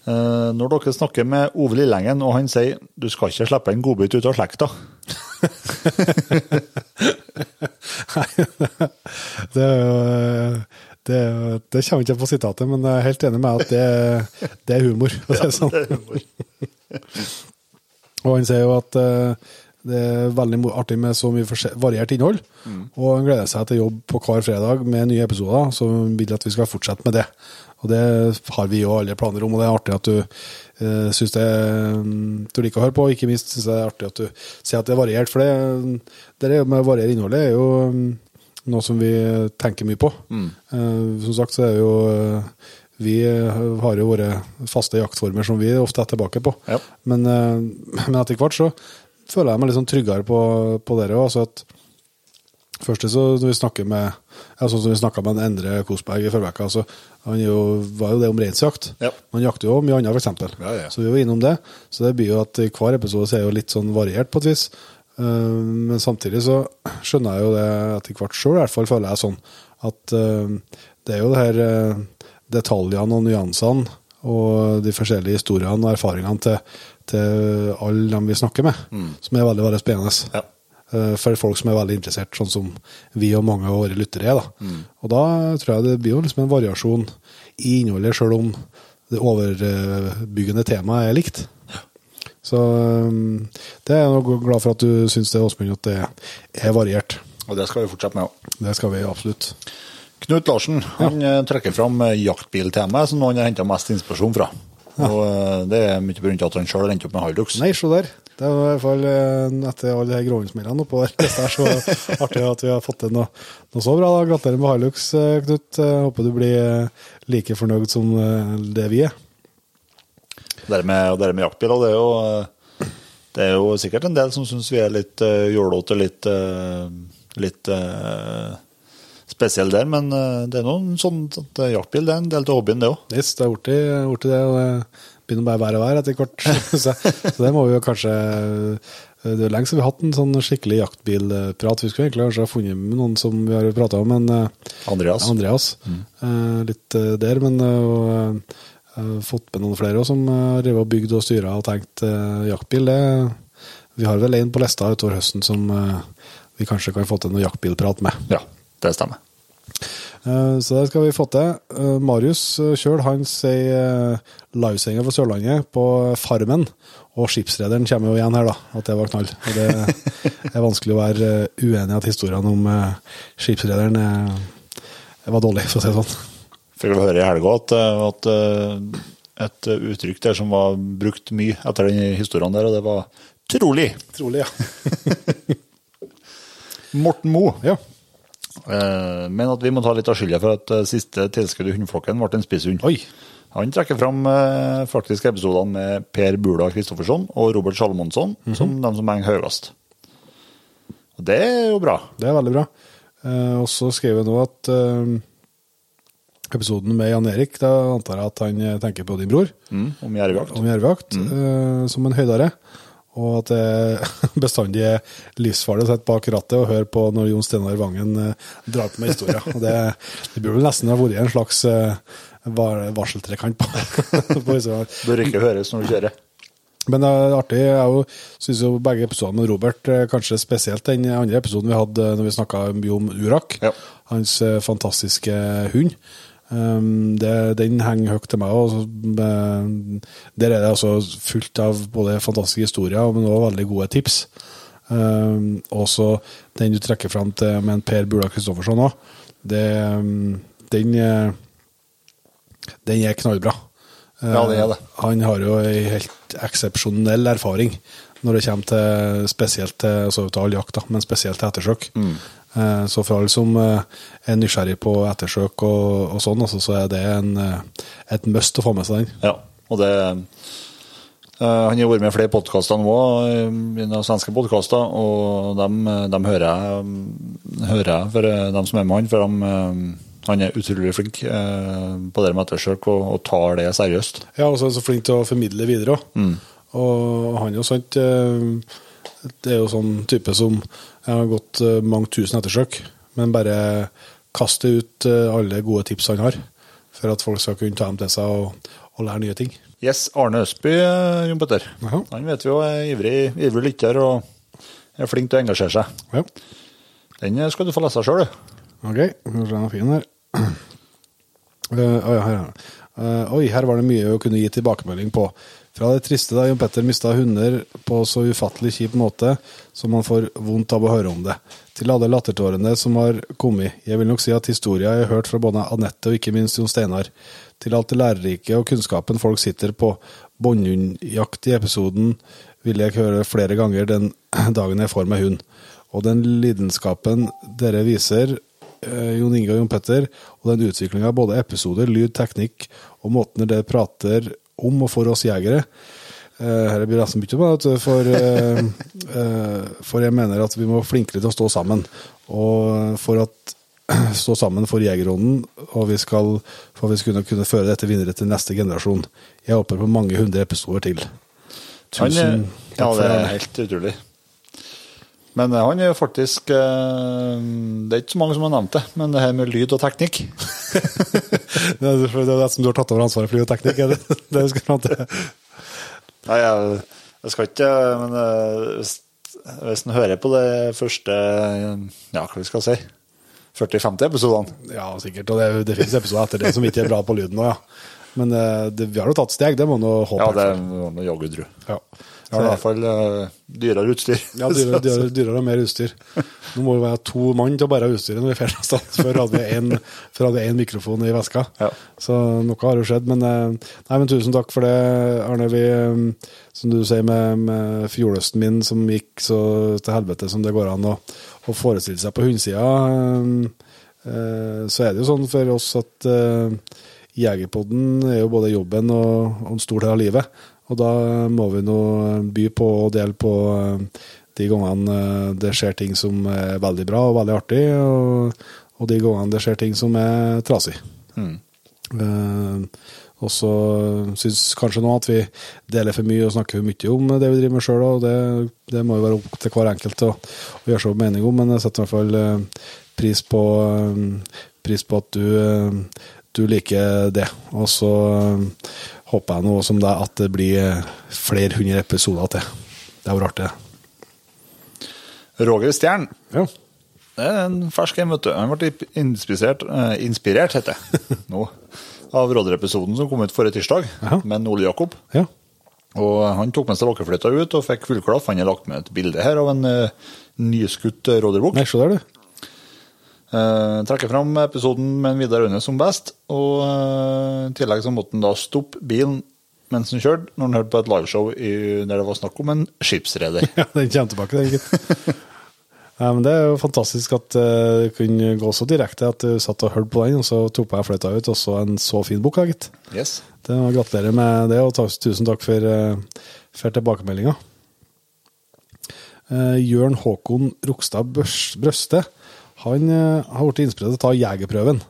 Eh, når dere snakker med Ove Lillengen, og han sier du skal ikke slippe en godbit ut av slekta. Det, er jo, eh, det, er det kommer ikke på sitatet, men jeg er helt enig med at det, det er humor. Ja, det det humor Og han sier jo at eh, det er veldig artig med så mye variert innhold. Og han gleder seg til jobb på hver fredag med nye episoder, så han vil at vi skal fortsette med det. Og det har vi jo alle planer om, og det er artig at du uh, syns det mm, du liker å høre på. og Ikke minst syns jeg det er artig at du sier at det er variert, for det, det er med å variere innholdet er jo mm, noe som vi tenker mye på. Eh, som sagt så er jo uh, vi eh, har jo våre faste jaktformer som vi ofte er tilbake på. Ja. Men, eh, men etter hvert så føler jeg meg litt sånn tryggere på, på dere òg. Altså at først så når vi snakker med ja, sånn som vi snakka med en Endre Kosberg i forrige uke, altså, han jo, var jo det om reinsjakt. Ja. Han jakter jo mye annet, f.eks. Ja, ja. Så vi var innom det. Så det blir jo at hver episode er jo litt sånn variert på et vis. Eh, men samtidig så skjønner jeg jo det etter hvert sjøl, i hvert fall føler jeg sånn, at eh, det er jo det her eh, detaljene og nyansene og de forskjellige historiene og erfaringene til, til alle dem vi snakker med, som er veldig, veldig spennende. Ja. Eh, For folk som er veldig interessert, sånn som vi og mange av våre lyttere er. Da. Og da tror jeg det blir jo liksom en variasjon i innholdet, sjøl om det overbyggende temaet er likt. Så um, det er jeg glad for at du syns det, Åsmund, at det er variert. Og det skal vi fortsette med òg. Det skal vi absolutt. Knut Larsen han eh, trekker fram eh, jaktbiltemaet som han har henta mest inspirasjon fra. Og eh, Det er mye pga. at han sjøl har endt opp med Hilux. Nei, se der. Det var i hvert fall eh, etter alle de gråvingsmeldene oppå der. Det er så artig at vi har fått til noe, noe så bra. da. Gratulerer med Hilux, eh, Knut. Jeg Håper du blir eh, like fornøyd som eh, det vi er. Det med, det med jaktbiler, det er jo eh, det er jo sikkert en del som syns vi er litt uh, jålete, litt, uh, litt uh, spesielle der. Men uh, det er noen sånn at jaktbil det er en del av hobbyen, det òg. Yes, det er blitt det. og det begynner bare å være vær etter kort. så, så det må vi jo kanskje Det er lenge siden vi har hatt en sånn skikkelig jaktbilprat. Vi skulle egentlig kanskje ha funnet med noen som vi har prata om, men eh, Andreas. Andreas. Eh, litt eh, der, men eh, og, eh, fått med noen flere også, som eh, har drevet og bygd og styra og tenkt eh, jaktbil. Det, vi har vel en på lista utover høsten som eh, vi kanskje kan få til noe jaktbilprat med. Ja, det stemmer. Eh, Så det skal vi få til. Eh, Marius sjøl han sier eh, livesendinga fra Sørlandet på Farmen. Og skipsrederen kommer jo igjen her, da. At det var knall. Og det er vanskelig å være eh, uenig i at historiene om eh, skipsrederen eh, var dårlig, for å si det sånn. Fikk vel høre i helga at, eh, at eh, et uttrykk der som var brukt mye etter den historien der, og det var 'trolig'. Trolig, ja. Morten Moe ja. Eh, mener at vi må ta litt av skylda for at eh, siste tilskudd i hundeflokken ble en spisshund. Han trekker fram eh, faktisk episodene med Per Bula Kristoffersson og Robert Salomonsson som de som henger høyest. Og det er jo bra. Det er veldig bra. Og så skrev jeg nå at episoden med Jan Erik, da antar jeg at han tenker på din bror, Mm, om jervejakt. om jervejakt, eh, som en høydare. Og at det bestandig er livsfarlig å sitte bak rattet og høre på når Jon Steinar Vangen eh, drar på med historier. Det, det burde vel nesten ha vært en slags eh, var- varseltrekant på, på. Bør ikke høres når du kjører. Men det er artig. Jeg syns jo begge episodene med Robert, eh, kanskje spesielt den andre episoden vi hadde når vi snakka om Urak, Ja. hans fantastiske hund. Um, det, den henger høyt til meg. Også. der er det altså fullt av både fantastiske historier, men også veldig gode tips. Um, også den du trekker fram til med en Per Bula Kristoffersson òg. Um, den, eh, den er knallbra. Ja, det er det. Han har jo ei helt eksepsjonell erfaring når det kommer til spesielt til, altså til all jakt, da, men spesielt til ettersøk. Mm. Eh, Så for alle som eh, er nysgjerrig på ettersøk og, og sånn, altså, så er det en, eh, et must å få med seg den. Ja, og det Han har vært med i flere podkaster nå, i noen svenske podkaster, og dem, dem hører, jeg, hører jeg for dem som er med han, for eh, han er utrolig flink på det med ettersøk og, og tar det seriøst. Ja, og så er han så flink til å formidle videre òg. Mm. Og han er jo sant eh, Det er jo sånn type som jeg har gått eh, mange tusen ettersøk, men bare kaster ut eh, alle gode tips han har, for at folk skal kunne ta dem til seg og, og lære nye ting. Yes, Arne Østby, eh, Jon Petter. Jaha. Han vet vi jo er ivrig, ivrig lytter og er flink til å engasjere seg. Ja. Den skal du få lese sjøl, du. Ok, nå ser den fin her. Uh, oh ja, her, er. Eh, oi, her var det mye å kunne gi tilbakemelding på. Fra det triste da Jon Petter mista hunder på så ufattelig kjip måte som man får vondt av å høre om det, til alle lattertårene som har kommet. Jeg vil nok si at historia jeg har hørt fra både Anette og ikke minst Jon Steinar, til alt det lærerike og kunnskapen folk sitter på båndhundjakt i episoden, vil jeg høre flere ganger den dagen jeg får meg hund. Og den lidenskapen dere viser, eh, Jon Inge og Jon Petter, og den utviklinga av både episoder, lyd, teknikk og måten dere prater om og for oss jegere. Dette blir det nesten mye på, for, eh, eh, for jeg mener at vi må flinkere til å stå sammen. Og for at stå sammen for jegerånden, og vi skal, for at vi skal kunne, føre dette videre til neste generasjon. Jeg håper på mange hundre episoder til. Er- Tusen ja, takk for det er det. helt utrolig. Men eh, han er jo faktisk eh, Det er ikke så mange som har nevnt det, men det her med lyd og teknikk Det er det som du har tatt over ansvaret for lyd og teknikk, er det det du skal fram til? Nei, jeg, jeg skal ikke Men eh, hvis, hvis en hører på det første Ja, hva vi skal si 40-50 episodene Ja, sikkert. Og det, det finnes episoder etter det som ikke er bra på lyden nå, ja. Men det, vi har jo tatt steg, det må nå håpe. Ja, det må man jaggu tro. Ja. Har i hvert fall uh, dyrere utstyr. Ja, dyrere, dyrere, dyrere og mer utstyr. Nå må vi være to mann til å bære utstyret når vi drar sted. Før hadde vi én mikrofon i veska. Ja. Så noe har jo skjedd. Men, eh, nei, men tusen takk for det, Arne. Vi, eh, som du sier med, med fjordøsten min som gikk så til helvete som det går an å, å forestille seg på hundesida, eh, eh, så er det jo sånn for oss at eh, Jegerpodden er jo både jobben og, og en stor del av livet. Og da må vi nå by på og dele på eh, de gangene eh, det skjer ting som er veldig bra og veldig artig, og, og de gangene det skjer ting som er trasig. Eh, og så syns kanskje nå at vi deler for mye og snakker for mye om det vi driver med sjøl, og det, det må jo være opp til hver enkelt å, å gjøre seg opp mening om, men jeg setter i hvert fall eh, pris på, eh, pris på at du, eh, du liker det. Og så eh, håper jeg nå som det at det blir eh, flere hundre episoder til. Det var det. Roger Stjern. Ja. Det er en fersk en, vet du. Han ble inspirert, eh, inspirert heter det, nå, av Råder-episoden som kom ut forrige tirsdag, Jaha. med Ole Jakob. ja. Og han tok med seg lokkefløyta ut og fikk fullklaff. Han har lagt med et bilde her av en eh, nyskutt eh, råderbukk. Eh, trekker fram episoden med en Vidar Aune som best, og uh, i tillegg så måtte han da stoppe bilen mens han kjørte, når han hørte på et liveshow i, der det var snakk om en skipsreder. Ja, den kommer tilbake, den, gitt. Ja, men det er jo fantastisk at eh, det kunne gå så direkte at du satt og hørte på den, og så tok på jeg fløyta ut, og så en så fin bok, gitt. Yes. Det var Gratulerer med det, og tusen takk for, for tilbakemeldinga. Jørn Håkon Rokstad Brøste han eh, har blitt inspirert til å ta jegerprøven.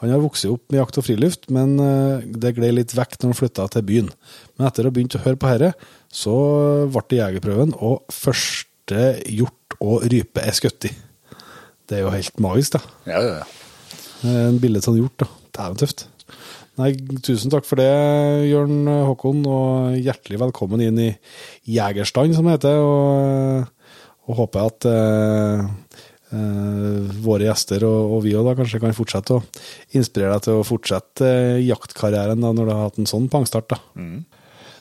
Han har vokst opp med jakt og friluft, men eh, det gled litt vekk når han flytta til byen. Men etter å ha begynt å høre på herre, så ble det jegerprøven, og første hjort og rype er skutt i. Det er jo helt magisk, da. Ja, ja, ja. Eh, En av en hjort, da. Dæven tøft. Nei, tusen takk for det, Jørn Håkon, og hjertelig velkommen inn i Jegerstand, som det heter. Og, og håper at eh, eh, våre gjester og, og vi også kanskje kan fortsette å inspirere deg til å fortsette eh, jaktkarrieren da, når du har hatt en sånn pangstart. da.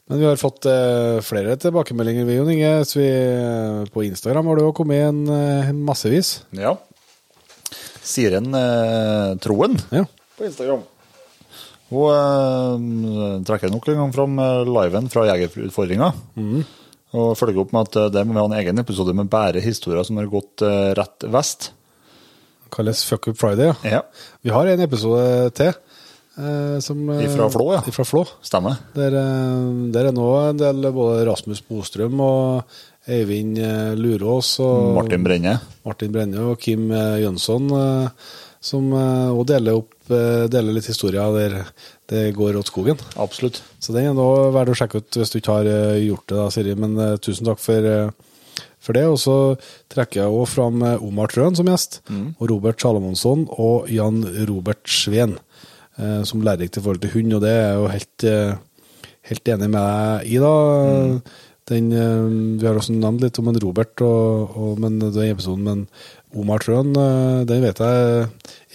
Men vi har fått eh, flere tilbakemeldinger, vi, Jon Inge. Så vi, eh, på Instagram har du òg kommet inn eh, massevis. ja. Siren eh, Troen Ja. på Instagram. Hun eh, trekker nok en gang fram eh, liven fra Jegerutfordringa. Og følger opp med at det må vi ha en egen episode med bare historier som har gått eh, rett vest. Kalles Fuck Up Friday, ja. Ja, Vi har en episode til. Eh, som, eh, Ifra Flå, ja. Ifra Flå. stemmer. Der, eh, der er nå en del både Rasmus Bostrøm og Eivind eh, Lurås og Martin Brenne. Martin Brenne og Kim eh, Jønsson eh, som òg deler, eh, deler litt historier der det går åt skogen. Absolutt. Så den er nå verdt å sjekke ut hvis du ikke har eh, gjort det, da, Siri. Men uh, tusen takk for, uh, for det. Og så trekker jeg òg fram Omar Trøen som gjest, og Robert Salomonsson og Jan Robert Sveen uh, som lærerikt i forhold til hund, og det er jeg jo helt, helt enig med deg i, da. Den, eh, vi har også nevnt litt om en Robert, og, og, men den episoden men Omar Trøen, eh, den vet jeg,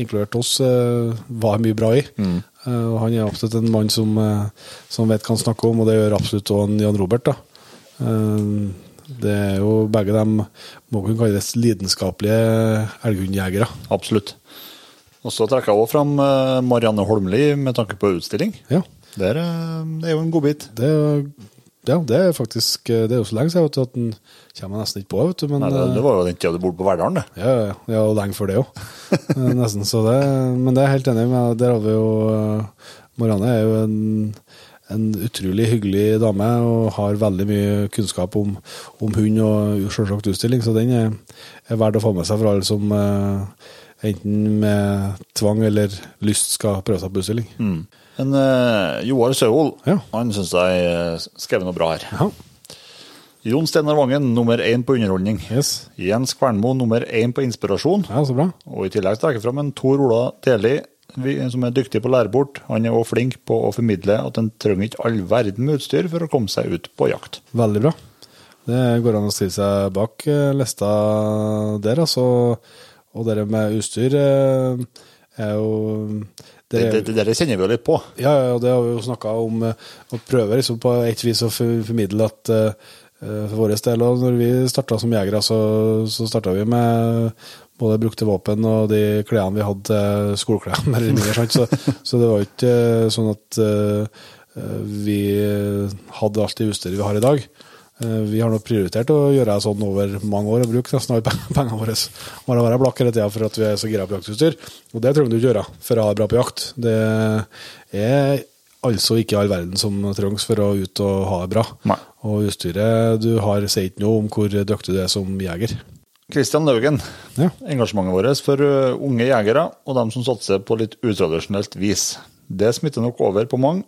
inkludert oss, eh, var mye bra i. Mm. Og han er absolutt en mann som, eh, som vet hva han snakker om, og det gjør absolutt også Jan Robert. da. Eh, Det er jo begge dem må kunne kalles lidenskapelige elghundjegere. Absolutt. Og så trekker jeg også fram eh, Marianne Holmli med tanke på utstilling. Ja. Det er, det er jo en godbit. Det, ja, det er faktisk Det er jo så lenge siden vet du, at den kommer nesten ikke på, vet du. Men Nei, det, eh, det var jo den tida du bodde på Verdalen, det. Ja, ja, ja, og lenge før det òg. Nesten. Så det, men det er jeg helt enig med. Der har vi jo eh, Marianne er jo en, en utrolig hyggelig dame og har veldig mye kunnskap om, om hund og selvsagt utstilling, så den er, er verdt å få med seg for alle som eh, enten med tvang eller lyst skal prøve seg på utstilling. Men uh, Joar Søhol, Ja. han syns jeg eh, skrev noe bra her. Ja, Jon Steinar Vangen, nummer én på underholdning. yes. Jens Kvernmo, nummer én på inspirasjon. Ja, så bra. Og i tillegg trekker jeg fram en Tor Ola Deli, som er dyktig på å lære bort. Han er også flink på å formidle at en trenger ikke all verden med utstyr for å komme seg ut på jakt. Veldig bra. Det går an å stille seg bak eh, lista der, altså. Og det med utstyr eh, er jo Det, det, det, det, kjenner vi jo litt på. Ja, og det har vi jo snakka om, Og prøver liksom på et vis å formidle at eh, eh, for vår del. Og når vi starta som jegere, så, så starta vi med både brukte våpen og de klærne vi hadde skoleklærne eller mindre, sant? Så, så det var jo ikke eh, sånn at eh, vi hadde alt det utstyret vi har i dag. Eh, Vi har nå prioritert å gjøre det sånn over mange år og bruke nesten alle pengene våre. Bare være blakk hele tida for at vi er så gira på jaktutstyr. Og det trenger du ikke gjøre for å ha det bra på jakt. Det er altså ikke all verden som trengs for å ut og ha det bra. Nei. Og utstyret du har, sier ikke noe om hvor dyktig du er som jeger. Kristian Laugen, Ja. engasjementet vårt for unge jegere og dem som satser på litt utradisjonelt vis. Det smitter nok over på mange.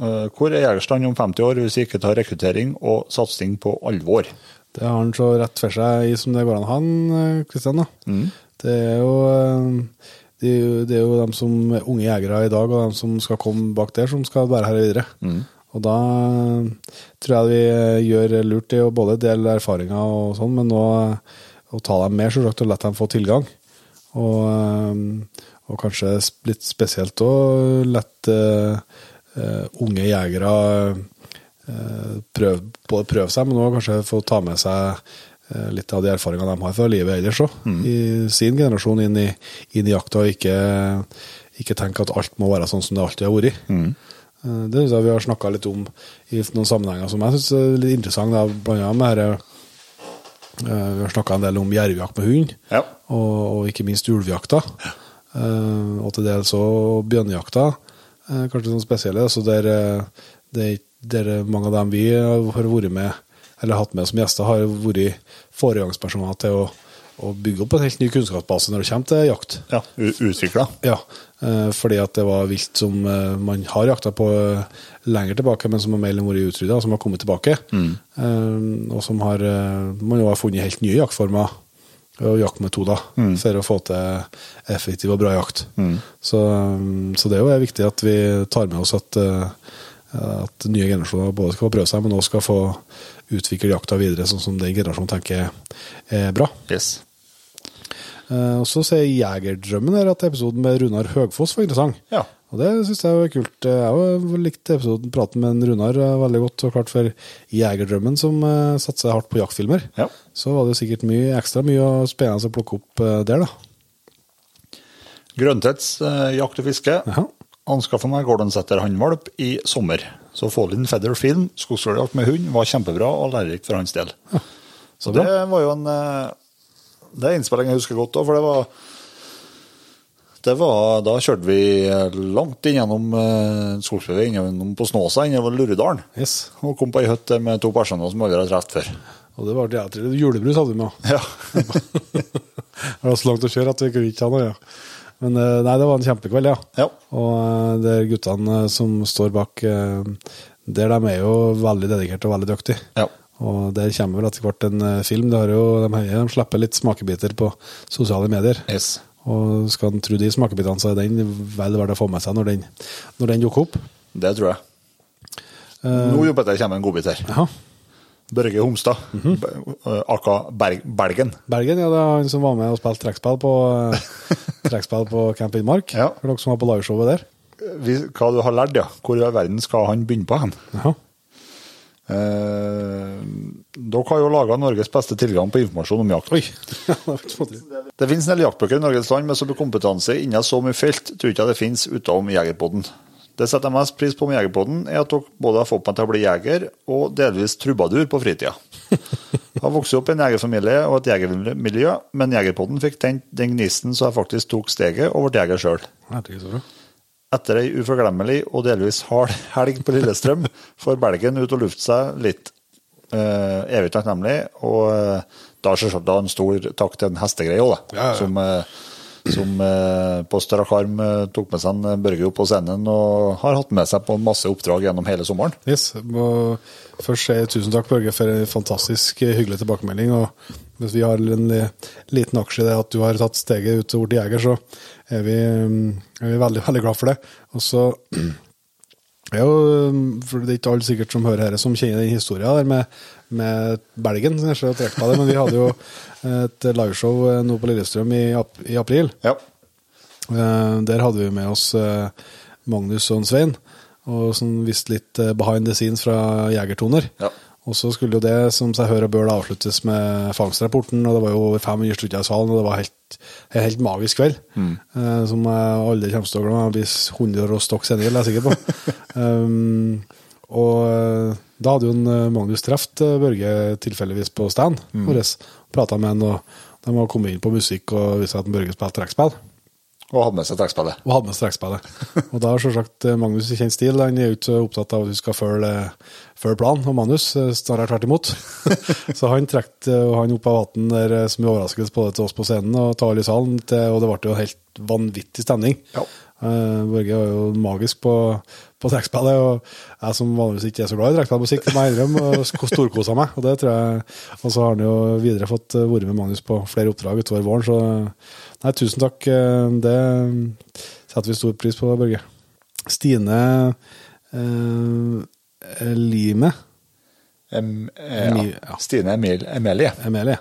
Eh, Hvor er Jegerstrand om 50 år hvis vi ikke tar rekruttering og satsing på alvor? Det har han så rett for seg i som det går an han, Kristian. Mm. Det er jo eh, det er jo, det er jo de som er unge jegere i dag, og de som skal komme bak der, som skal være her videre. Og da eh, tror jeg vi eh, gjør lurt i å både dele erfaringer og sånn, men òg ta dem med, selvsagt, og la dem få tilgang. Og, eh, og kanskje litt spesielt òg lette eh, unge jegere eh, prøve, prøve seg, men òg kanskje få ta med seg eh, litt av de erfaringene de har fra livet ellers òg, i sin generasjon inn i, inn i jakta, og ikke, ikke tenke at alt må være sånn som det alltid har vært. Eh, Det synes jeg vi har snakka litt om i noen sammenhenger som jeg syns er litt interessant, da, blant annet med eh, Vi har snakka en del om jervjakt med hund, Ja. og, og ikke minst ulvejakta. Eh, og til dels òg bjørnejakta, eh, kanskje sånn spesielle. Så der, der, det, der mange av dem vi har vært med, eller hatt med som gjester, har vært foregangspersoner til å, å bygge opp en helt ny kunnskapsbase når det kommer til jakt. Ja, Utvikla. Ja, eh, fordi at det var vilt som eh, man har jakta på eh, lenger tilbake, men som har mer eller vært utrydda, som har kommet tilbake. Mm. og som har eh, man jo har funnet helt nye jaktformer og jaktmetoder for å få til effektiv og bra jakt. Så, eh, så det er jo viktig at vi tar med oss at, eh, at nye generasjoner både skal få prøve seg, men også skal få utvikle jakta videre, sånn som den generasjonen tenker er bra. Yes. Eh, Og så sier Jegerdrømmen her at episoden med Runar Høgfoss var interessant. Ja. Og det syns jeg var kult. Jeg likte likt episoden, praten med en Runar eh, veldig godt. Og klart for Jegerdrømmen, som eh, satser hardt på jaktfilmer, Ja. så var det sikkert mye ekstra mye spennende å plukke opp eh, der, da. Grøntets eh, jakt og fiske. Ja. Anskaffa meg Gordonsetter hannvalp i sommer. Så Fallin Feather Film, skogsfugljakt med hund, var kjempebra og lærerikt for hans del. Så det var jo en Det er innspilling jeg husker godt òg, for det var det var, Da kjørte vi langt inn gjennom skogsfjellet, innom på Snåsa, innover Lurudalen. Yes. Og kom på ei hytte med to personer som aldri har truffet før. Og det var det. Julebrus hadde vi med. Ja. Det var så langt å kjøre at vi kunne ikke ha noe. Ja. Men eh, nei, det var en kjempekveld, ja. Ja. Og eh, det er guttene eh, som står bak eh, der, de er jo veldig dedikerte og veldig dyktige. Ja. Og der kommer vel etter hvert en eh, film. Det har jo, de, de slipper litt smakebiter på sosiale medier. Yes. Og skal en tro de smakebitene, så er den vel verdt å få med seg når den, når den dukker opp. Det tror jeg. Nå jobber jeg kommer en godbit her. Ja. Børge Homstad. mm -hmm. Aka Berg, Belgen. Bergen, ja, det er han som var med og spilte trekkspill på, trekspill på Camp Innmark. Ja. For dere som var på liveshowet der. Vi, hva du har lært, ja. Hvor i verden skal han begynne på hen? Jaha. Eh, dere har jo laga Norges beste tilgang på informasjon om jakt. Oi! Det finnes en del jaktbøker i Norges land med så mye kompetanse innen så mye felt, tror ikke jeg det finnes utenom Jegerpodden. Det setter jeg mest pris på med Jegerpodden, er at dere både har fått meg til å bli jeger og delvis trubadur på fritida. Jeg har vokst opp i en jegerfamilie og et jegermiljø, men Jegerpodden fikk tent den gnisten så jeg faktisk tok steget og ble jeger sjøl. Etter ei uforglemmelig og delvis hard helg på Lillestrøm får Belgen ut og lufte seg litt. Uh, evig takknemlig. Og uh, da selvsagt da en stor takk til en hestegreie òg. Ja, ja. Som, uh, som på strak arm tok med seg en Børge opp på scenen og har hatt med seg på masse oppdrag gjennom hele sommeren. Yes, må først si tusen takk, Børge, for en fantastisk hyggelig tilbakemelding. Og hvis vi har en liten aksje i det at du har tatt steget ut til Orti Jæger, så er vi, mm, er vi veldig, veldig glad for det. Og så er jo, mm, for Det er ikke alle sikkert som hører dette, som kjenner den historien der med, med Belgen. kanskje jeg på det, Men vi hadde jo et liveshow eh, nå på Lillestrøm i, ap i april. Ja. Eh, Der hadde vi med oss eh, Magnus og Svein, og som viste litt eh, behind the scenes fra Jegertoner. Ja. Og så skulle jo det, som seg hør og bør, avsluttes med fangstrapporten, og det var jo over 500 stykker i salen, og det var helt, en helt magisk kveld. Eh, som jeg aldri kommer til å glemme. Jeg blir 100 år og stokk senere, det er jeg sikker på. um, og eh, da hadde jo en eh, Magnus truffet eh, Børge tilfeldigvis på stand vår. Prata med han, og de hadde kommet inn på musikk og vist at Børge spilte trekkspill. Og hadde med seg trekkspillet. Og hadde med seg trekkspillet. og da har selvsagt eh, Magnus i kjent stil. Han er jo ikke opptatt av at du skal følge, følge planen, og Magnus eh, snarere tvert imot. så han trakk eh, han opp av vann der eh, som en overraskelse både til oss på scenen og til alle i salen, til, og det ble jo helt vanvittig stemning. Ja. Eh, Børge var jo magisk på, på trekkspillet, og jeg som vanligvis ikke er så glad i trekkspillmusikk, må jeg innrømme, og storkosa meg. Og det tror jeg, og så har han jo videre fått eh, vært med Magnus på flere oppdrag utover våren, så nei, tusen takk. eh, Det setter vi stor pris på, Børge. Stine eh, Lime Em, eh, ja. ja. Stine Emil, Emilie. Emilie.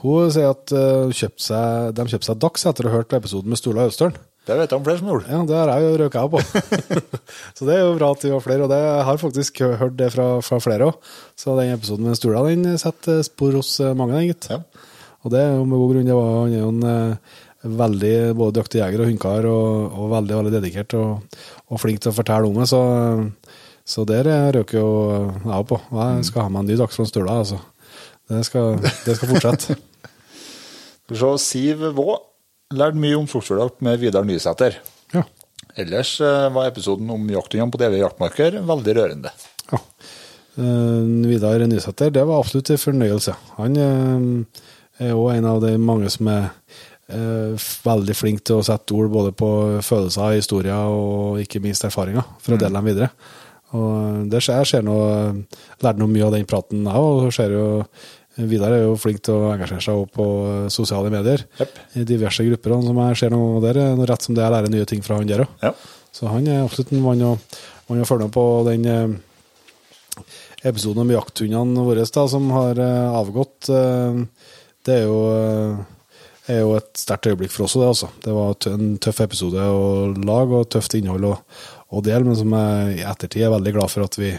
Hun sier at uh, kjøpt seg, de kjøpte seg dags etter å ha hørt episoden med Stola Østern. Det vet jeg om flere som gjorde. Ja, det har jeg jo røka på. så det er jo bra at vi var flere, og det jeg har faktisk hørt det fra, fra flere òg. Så den episoden med Stola den setter spor hos mange, den, gitt. Ja. Og det er jo med god grunn. Det var, han er jo en veldig både dyktig jeger og hundekar, og, og veldig veldig dedikert og, og flink til å fortelle om det. Så, så der røk jo jeg på. Jeg skal ha meg en ny dags Støla, altså. Det skal, det skal fortsette. Skal vi se, Siv Vå lærte mye om sortsfugljakt med Vidar Nysæter. ja. Ellers eh, var episoden om jakthundene på DV jaktmarker veldig rørende. Ja. Eh, Vidar Nysæter, det var absolutt en fornøyelse. Han eh, er òg en av de mange som er veldig flink til å sette ord både på følelser, historier og ikke minst erfaringer, for å dele dem videre. Og det skjer, jeg ser noe, lærte noe mye av den praten jeg òg, ser jo Vidar er jo flink til å engasjere seg også på sosiale medier. Yep. I diverse grupper. Og som jeg ser noe der, er noe rett som det jeg lærer nye ting fra han der òg. Ja. Så han er absolutt en mann å, mann å følge med på den eh, episoden om jakthundene våre da, som har eh, avgått. Eh, det er jo, eh, er jo et sterkt øyeblikk for oss, det altså. Det var en tøff episode å lage, og tøft innhold å, å dele, men som jeg i ettertid er veldig glad for at vi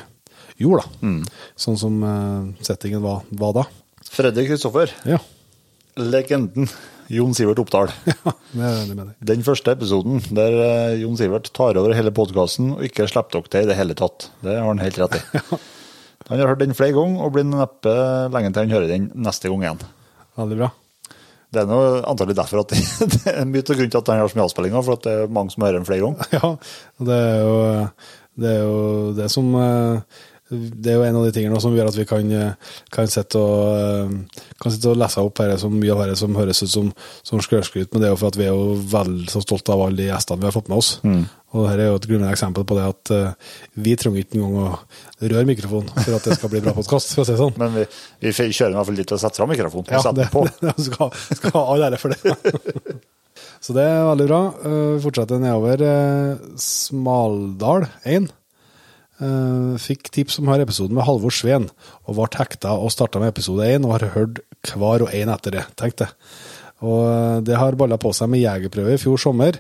gjorde, da. Sånn som eh, settingen var, var da. Freddy Kristoffer, Ja. legenden Jon Sivert Oppdal. ja, det er enig. Den første episoden der eh, Jon Sivert tar over hele podkasten og ikke slipper dere til i det hele tatt. Det har han helt rett i. Han har hørt den flere ganger og blir neppe lenge til han hører den neste gang igjen. Veldig bra. Det er noe antagelig derfor at det er mye av grunnen til at han har så mye avspillinger, for at det er mange som hører den flere ganger. Ja, det er jo det, er jo det som eh, Det er jo en av de tingene som gjør at vi kan, eh, kan sitte og, eh, kan sitte og lese opp her, som mye av det som høres ut som, som skrøskryt, men det er jo for at vi er jo vel så stolte av alle de gjestene vi har fått med oss. Og dette er jo et glimrende eksempel på det at vi trenger ikke engang å røre mikrofonen for at det skal bli bra podkast, for å si det sånn. Men vi, vi kjører i hvert fall litt og setter sette fram mikrofonen. Ja, det, på. det skal, skal ha all ære for det. Så det er veldig bra. Eh, Vi fortsetter nedover. eh, Smaldal 1. Eh, Fikk tips om her episoden med Halvor Sveen, og ble hekta og starta med episode 1 og har hørt hver og en etter det, tenkte det. Og eh, det har balla på seg med jegerprøve i fjor sommer,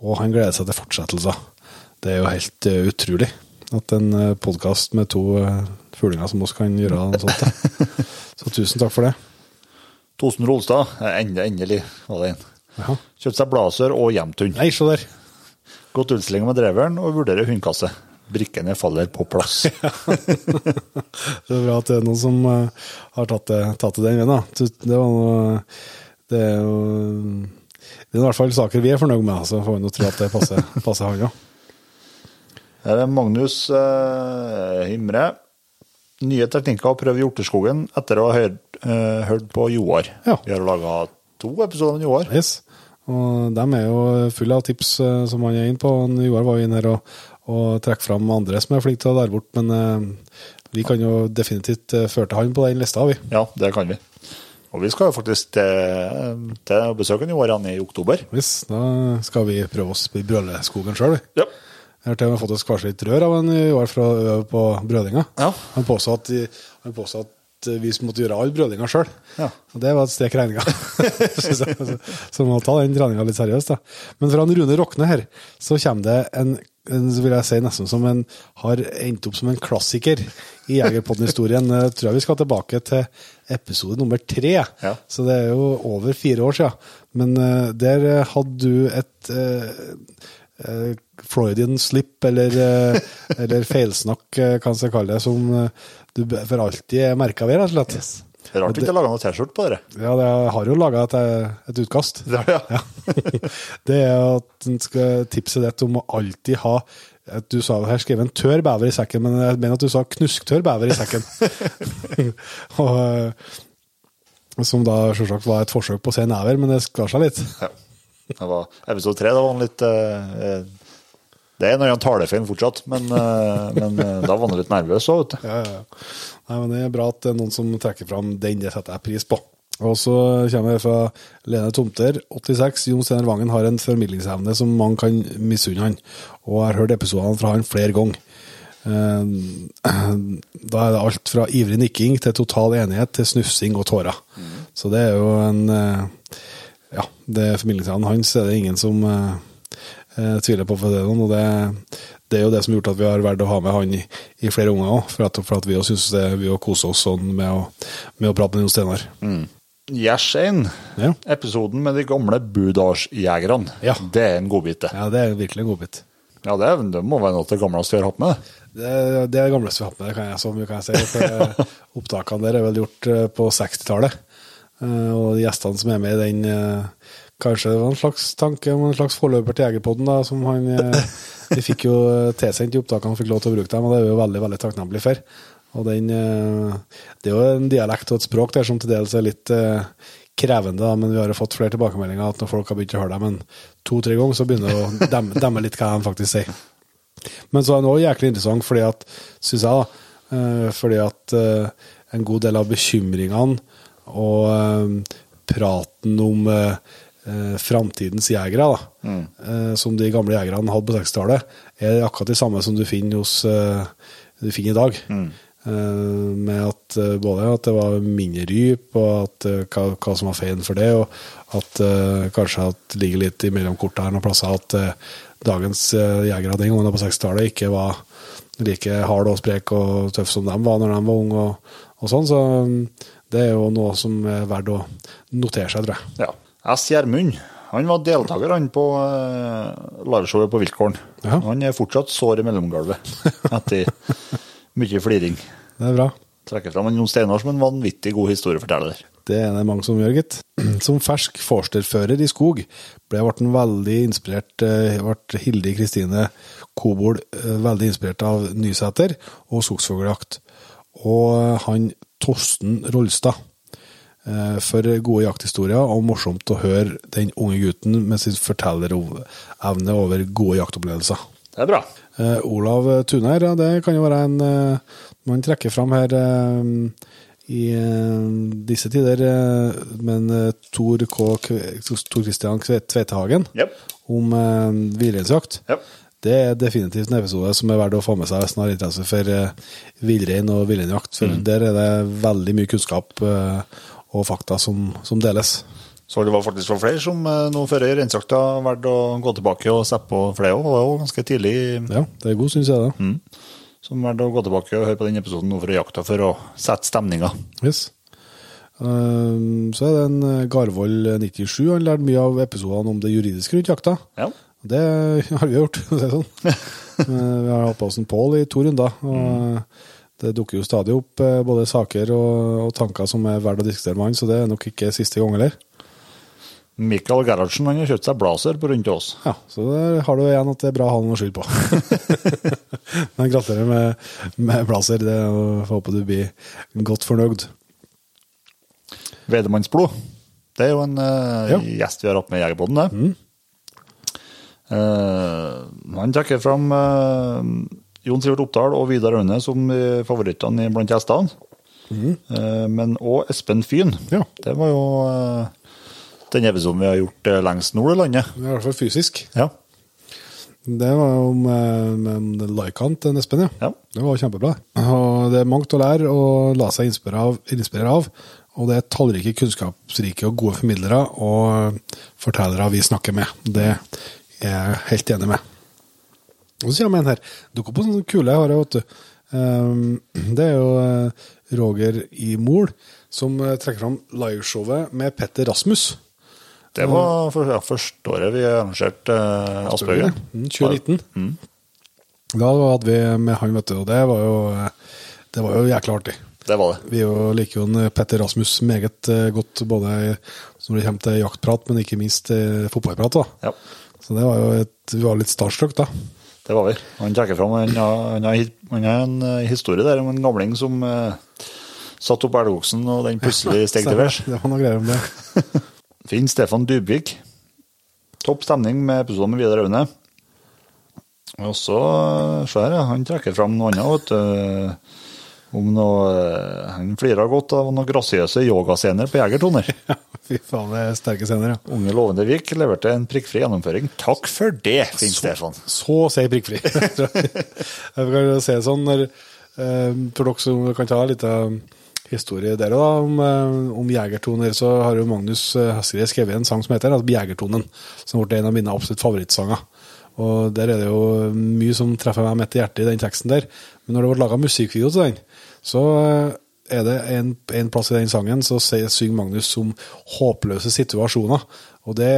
og han gleder seg til fortsettelser. Det er jo helt eh, utrolig at en uh, podkast med to fuglinger som oss kan gjøre noe sånt. Så tusen takk for det. Tosen Rolstad, eh, endelig var det en. Kjøpte seg blazer og hjemtun. Nei, se der. Gått utstilling med dreveren og vurderer hundekasse. Brikkene faller på plass. Det er bra at det er noen som eh, har tatt det, tatt det den veien. da. Det, var noe, det er jo Det er i hvert fall saker vi er fornøyd med, så får vi nå tro at det passer, passer han òg. Her er Magnus eh, Himre. Nye teknikker å prøve i Hjorteskogen etter å ha hørt, eh, hørt på Joar. Ja. Vi har laga to episoder med Joar. Yes. Og de er jo fulle av tips eh, som han er inne på. Joar var jo inne her og, og trekker fram andre som er flinke til å lære bort, men eh, vi kan jo definitivt eh, føre til han på den lista, vi. Ja, det kan vi. Og vi skal jo faktisk til, til å besøke Joar i oktober. Hvis, da skal vi prøve oss i brøleskogen sjøl, vi. Ja. Jeg har til og med fått et skvarslitt rør av en Joar for å øve på brødinga. Ja. Han påstod at, han påstod at vi måtte gjøre all brødinga sjøl. Ja. Og det var et strek i regninga. så man må ta den treninga litt seriøst. da. Men fra han Rune Rokne her, så kommer det en en, vil jeg si nesten som en har endt opp som en klassiker i Jegerpodden-historien. Jeg tror jeg vi skal tilbake til episode nummer tre. Ja. Så det er jo over fire år siden. Men eh, der eh, hadde du et eh, eh, Freudian slip, eller, eh, eller feilsnakk, eh, kan jeg kalle det, som eh, du for alltid er merka ved, rett og slett. Det er rart du ikke har laga noe T-skjorte på det. Ja, jeg har jo laga et, et utkast. Det er ja. Ja. det er at en skal tipse ditt om å alltid ha at Du sa her skrev en tørr bever i sekken, men jeg mener at du sa knusktørr bever i sekken. og, eh, som da selvsagt var et forsøk på å si never, men det skar seg litt. ja. Det var episode tre. Da var han litt eh, Det er en annen talefeil fortsatt, men, eh, men eh, da var han litt nervøs òg, vet du. Ja, ja, ja. Nei, men Det er bra at det er noen som trekker fram den, det setter jeg pris på. Og så kommer jeg fra Lene Tomter, 86. Jon Steinar Vangen har en formidlingsevne som mange kan misunne han, og jeg har hørt episodene fra han flere ganger. Eh, Da er det alt fra ivrig nikking til total enighet til snufsing og tårer. Så det er jo en eh, Ja, det er formidlingsevnen hans er det ingen som eh, eh, tviler på for det og det, det er jo det som har gjort at vi har valgt å ha med han i, i flere unger òg, for, for at vi òg syns vi også koser oss sånn med å, med å prate med Jon Steinar. Gjersein, Ja. episoden med de gamle Budalsjegerne, Ja. det er en godbit, det. ja, det er virkelig en godbit. Ja, det, er- det må være noe av det gamleste vi har hatt med. Det, det er det gamleste vi har hatt med, det kan jeg, mye kan jeg si. For eh, opptakene der er vel gjort eh, på 60-tallet. Eh, Og de gjestene som er med i den, eh, kanskje det var en slags tanke om en slags forløper til Jegerpodden, da, som han eh, Vi fikk jo tilsendt de opptakene og fikk lov til å bruke dem, og det er vi jo veldig veldig takknemlige for. Og den, eh, Det er jo en dialekt og et språk der som til dels er litt eh, krevende, da, men vi har jo fått flere tilbakemeldinger at når folk har begynt å høre dem en to-tre ganger, så begynner det å demme, demme litt hva de faktisk sier. Men så er den òg jæklig interessant, fordi at, syns jeg, da, eh, fordi at eh, en god del av bekymringene og eh, praten om eh, eh, framtidens jegere, da, eh, som de gamle jegerne hadde på 60-tallet, er akkurat det samme som du finner hos eh, du finner i dag. Eh, med at eh, både at det var mindre ryp, og at, eh, hva, hva som var feien for det, og at kanskje at det ligger litt imellom korta her noen plasser at dagens jegere den gangen på 60-tallet ikke var like hard og sprek og tøff som de var når de var unge, og, og sånn. Så mm, det er jo noe som er verdt å notere seg, tror jeg. Ja. S. Gjermund han var deltaker han på uh, liveshowet på Viltkorn. Ja. Han er fortsatt sår i mellomgulvet etter mye fliring. Det er bra. Trekker fram Jon Steinar som en vanvittig god historieforteller. Det er det mange som gjør, gitt. Som fersk forsterfører i skog ble ble veldig inspirert eh, ble Hilde Kristine Kobol eh, veldig inspirert av Nysæter og skogsfugljakt. Og han Torsten Rolstad. eh, For gode jakthistorier, og morsomt å høre den unge gutten med sin fortellerevne over gode jaktopplevelser. Det er bra. Uh, Olav Tuner, ja, det kan jo være en uh, man trekker fram her uh, i disse tider. Men Tor K. Tor Christian Tvetehagen Jep. om villreinsjakt. Jep. Det er definitivt en episode som er verdt å få med seg hvis man har interesse for eh, villrein og villreinjakt. For der er det veldig mye kunnskap eh, og fakta som, som deles. Så det var faktisk for flere som eh, nå før reinsjakta valgte å gå tilbake og se på flere òg. Det var jo ganske tidlig Ja, det er god, syns jeg. det. som valgte å gå tilbake og høre på den episoden nå for jakta for å sette stemninga. Yes. Så er det en Garvoll 97. Han lærte mye av episodene om det juridiske rundt jakta. Ja. Det har vi gjort, for å si det sånn. Eh, vi har hatt på oss en Pål i to runder. og eh, Det dukker jo stadig opp eh, både saker og, og tanker som er verdt å diskutere med han, så det er nok ikke siste gang heller. Mikael Gerhardsen han har kjøpt seg blazer på rundt oss. Ja, så der har du igjen at det er bra å ha noe å skylde på. Men gratulerer med, med blazer. Det, og håper du blir godt fornøyd. Vedemannsblod. Det er jo en uh, Ja. gjest vi har hatt med i Jegerboden, det. Eh, han trekker fram eh, Jon Sivert Oppdal og Vidar Aune som eh, favorittene blant gjestene. Eh, men òg Espen Fyn. Ja. Det var jo eh, den episoden vi har gjort eh, lengst nord i landet. I hvert fall fysisk. Ja. Det var jo med, med Laikan til Espen, ja. Ja. Det var kjempebra. Og det er mangt å lære og la seg inspirere av, inspirere av. Og det er tallrike, kunnskapsrike og gode formidlere og fortellere vi snakker med. Det er jeg helt enig med. Og så kommer en her. Dukker på sånne kule jeg vet du. Ehm, det er jo eh, Roger i Mol som eh, trekker fram liveshowet med Petter Rasmus. Det var for, ja, første året vi arrangerte uh, Aspbøggen. Mm, 2019. Da hadde vi med han, vet du, og det var jo, eh, det var jo jækla artig. Det var det. Vi jo liker jo en Petter Rasmus meget eh, godt, både når det kommer til jaktprat, men ikke minst eh, fotballprat. da. Ja, Så det var jo et, vi var litt starstruck da. det var vi. Han trekker fram han har, en eh, historie der om en gamling som eh, satt opp elgoksen, og den plutselig steg til værs. Det var noe greier om det. Finn Stefan Dybvik. Topp stemning med episoden med Vidar Aune. Og så, eh, se her, han trekker fram noe annet, vet du. Om noe eh, Han flirer godt av noen grasiøse yogascener på Jegertoner. Fy faen, det er sterke scener, ja. Unge lovende Vik leverte en prikkfri gjennomføring. Takk for det, Finn Stefan. Så å si prikkfri. Jeg kan se sånn, når, eh, for dere som kan ta litt av historie der òg, om, eh, om jegertoner, så har jo Magnus eh, skrevet en sang som heter altså, Jegertonen, som ble en av mine absolutt favorittsanger. Og der er det jo mye som treffer meg midt i hjertet i den teksten der. Men når det ble laga musikkvideo til den, så er det en, en plass i den sangen så synger Magnus om håpløse situasjoner. Og det,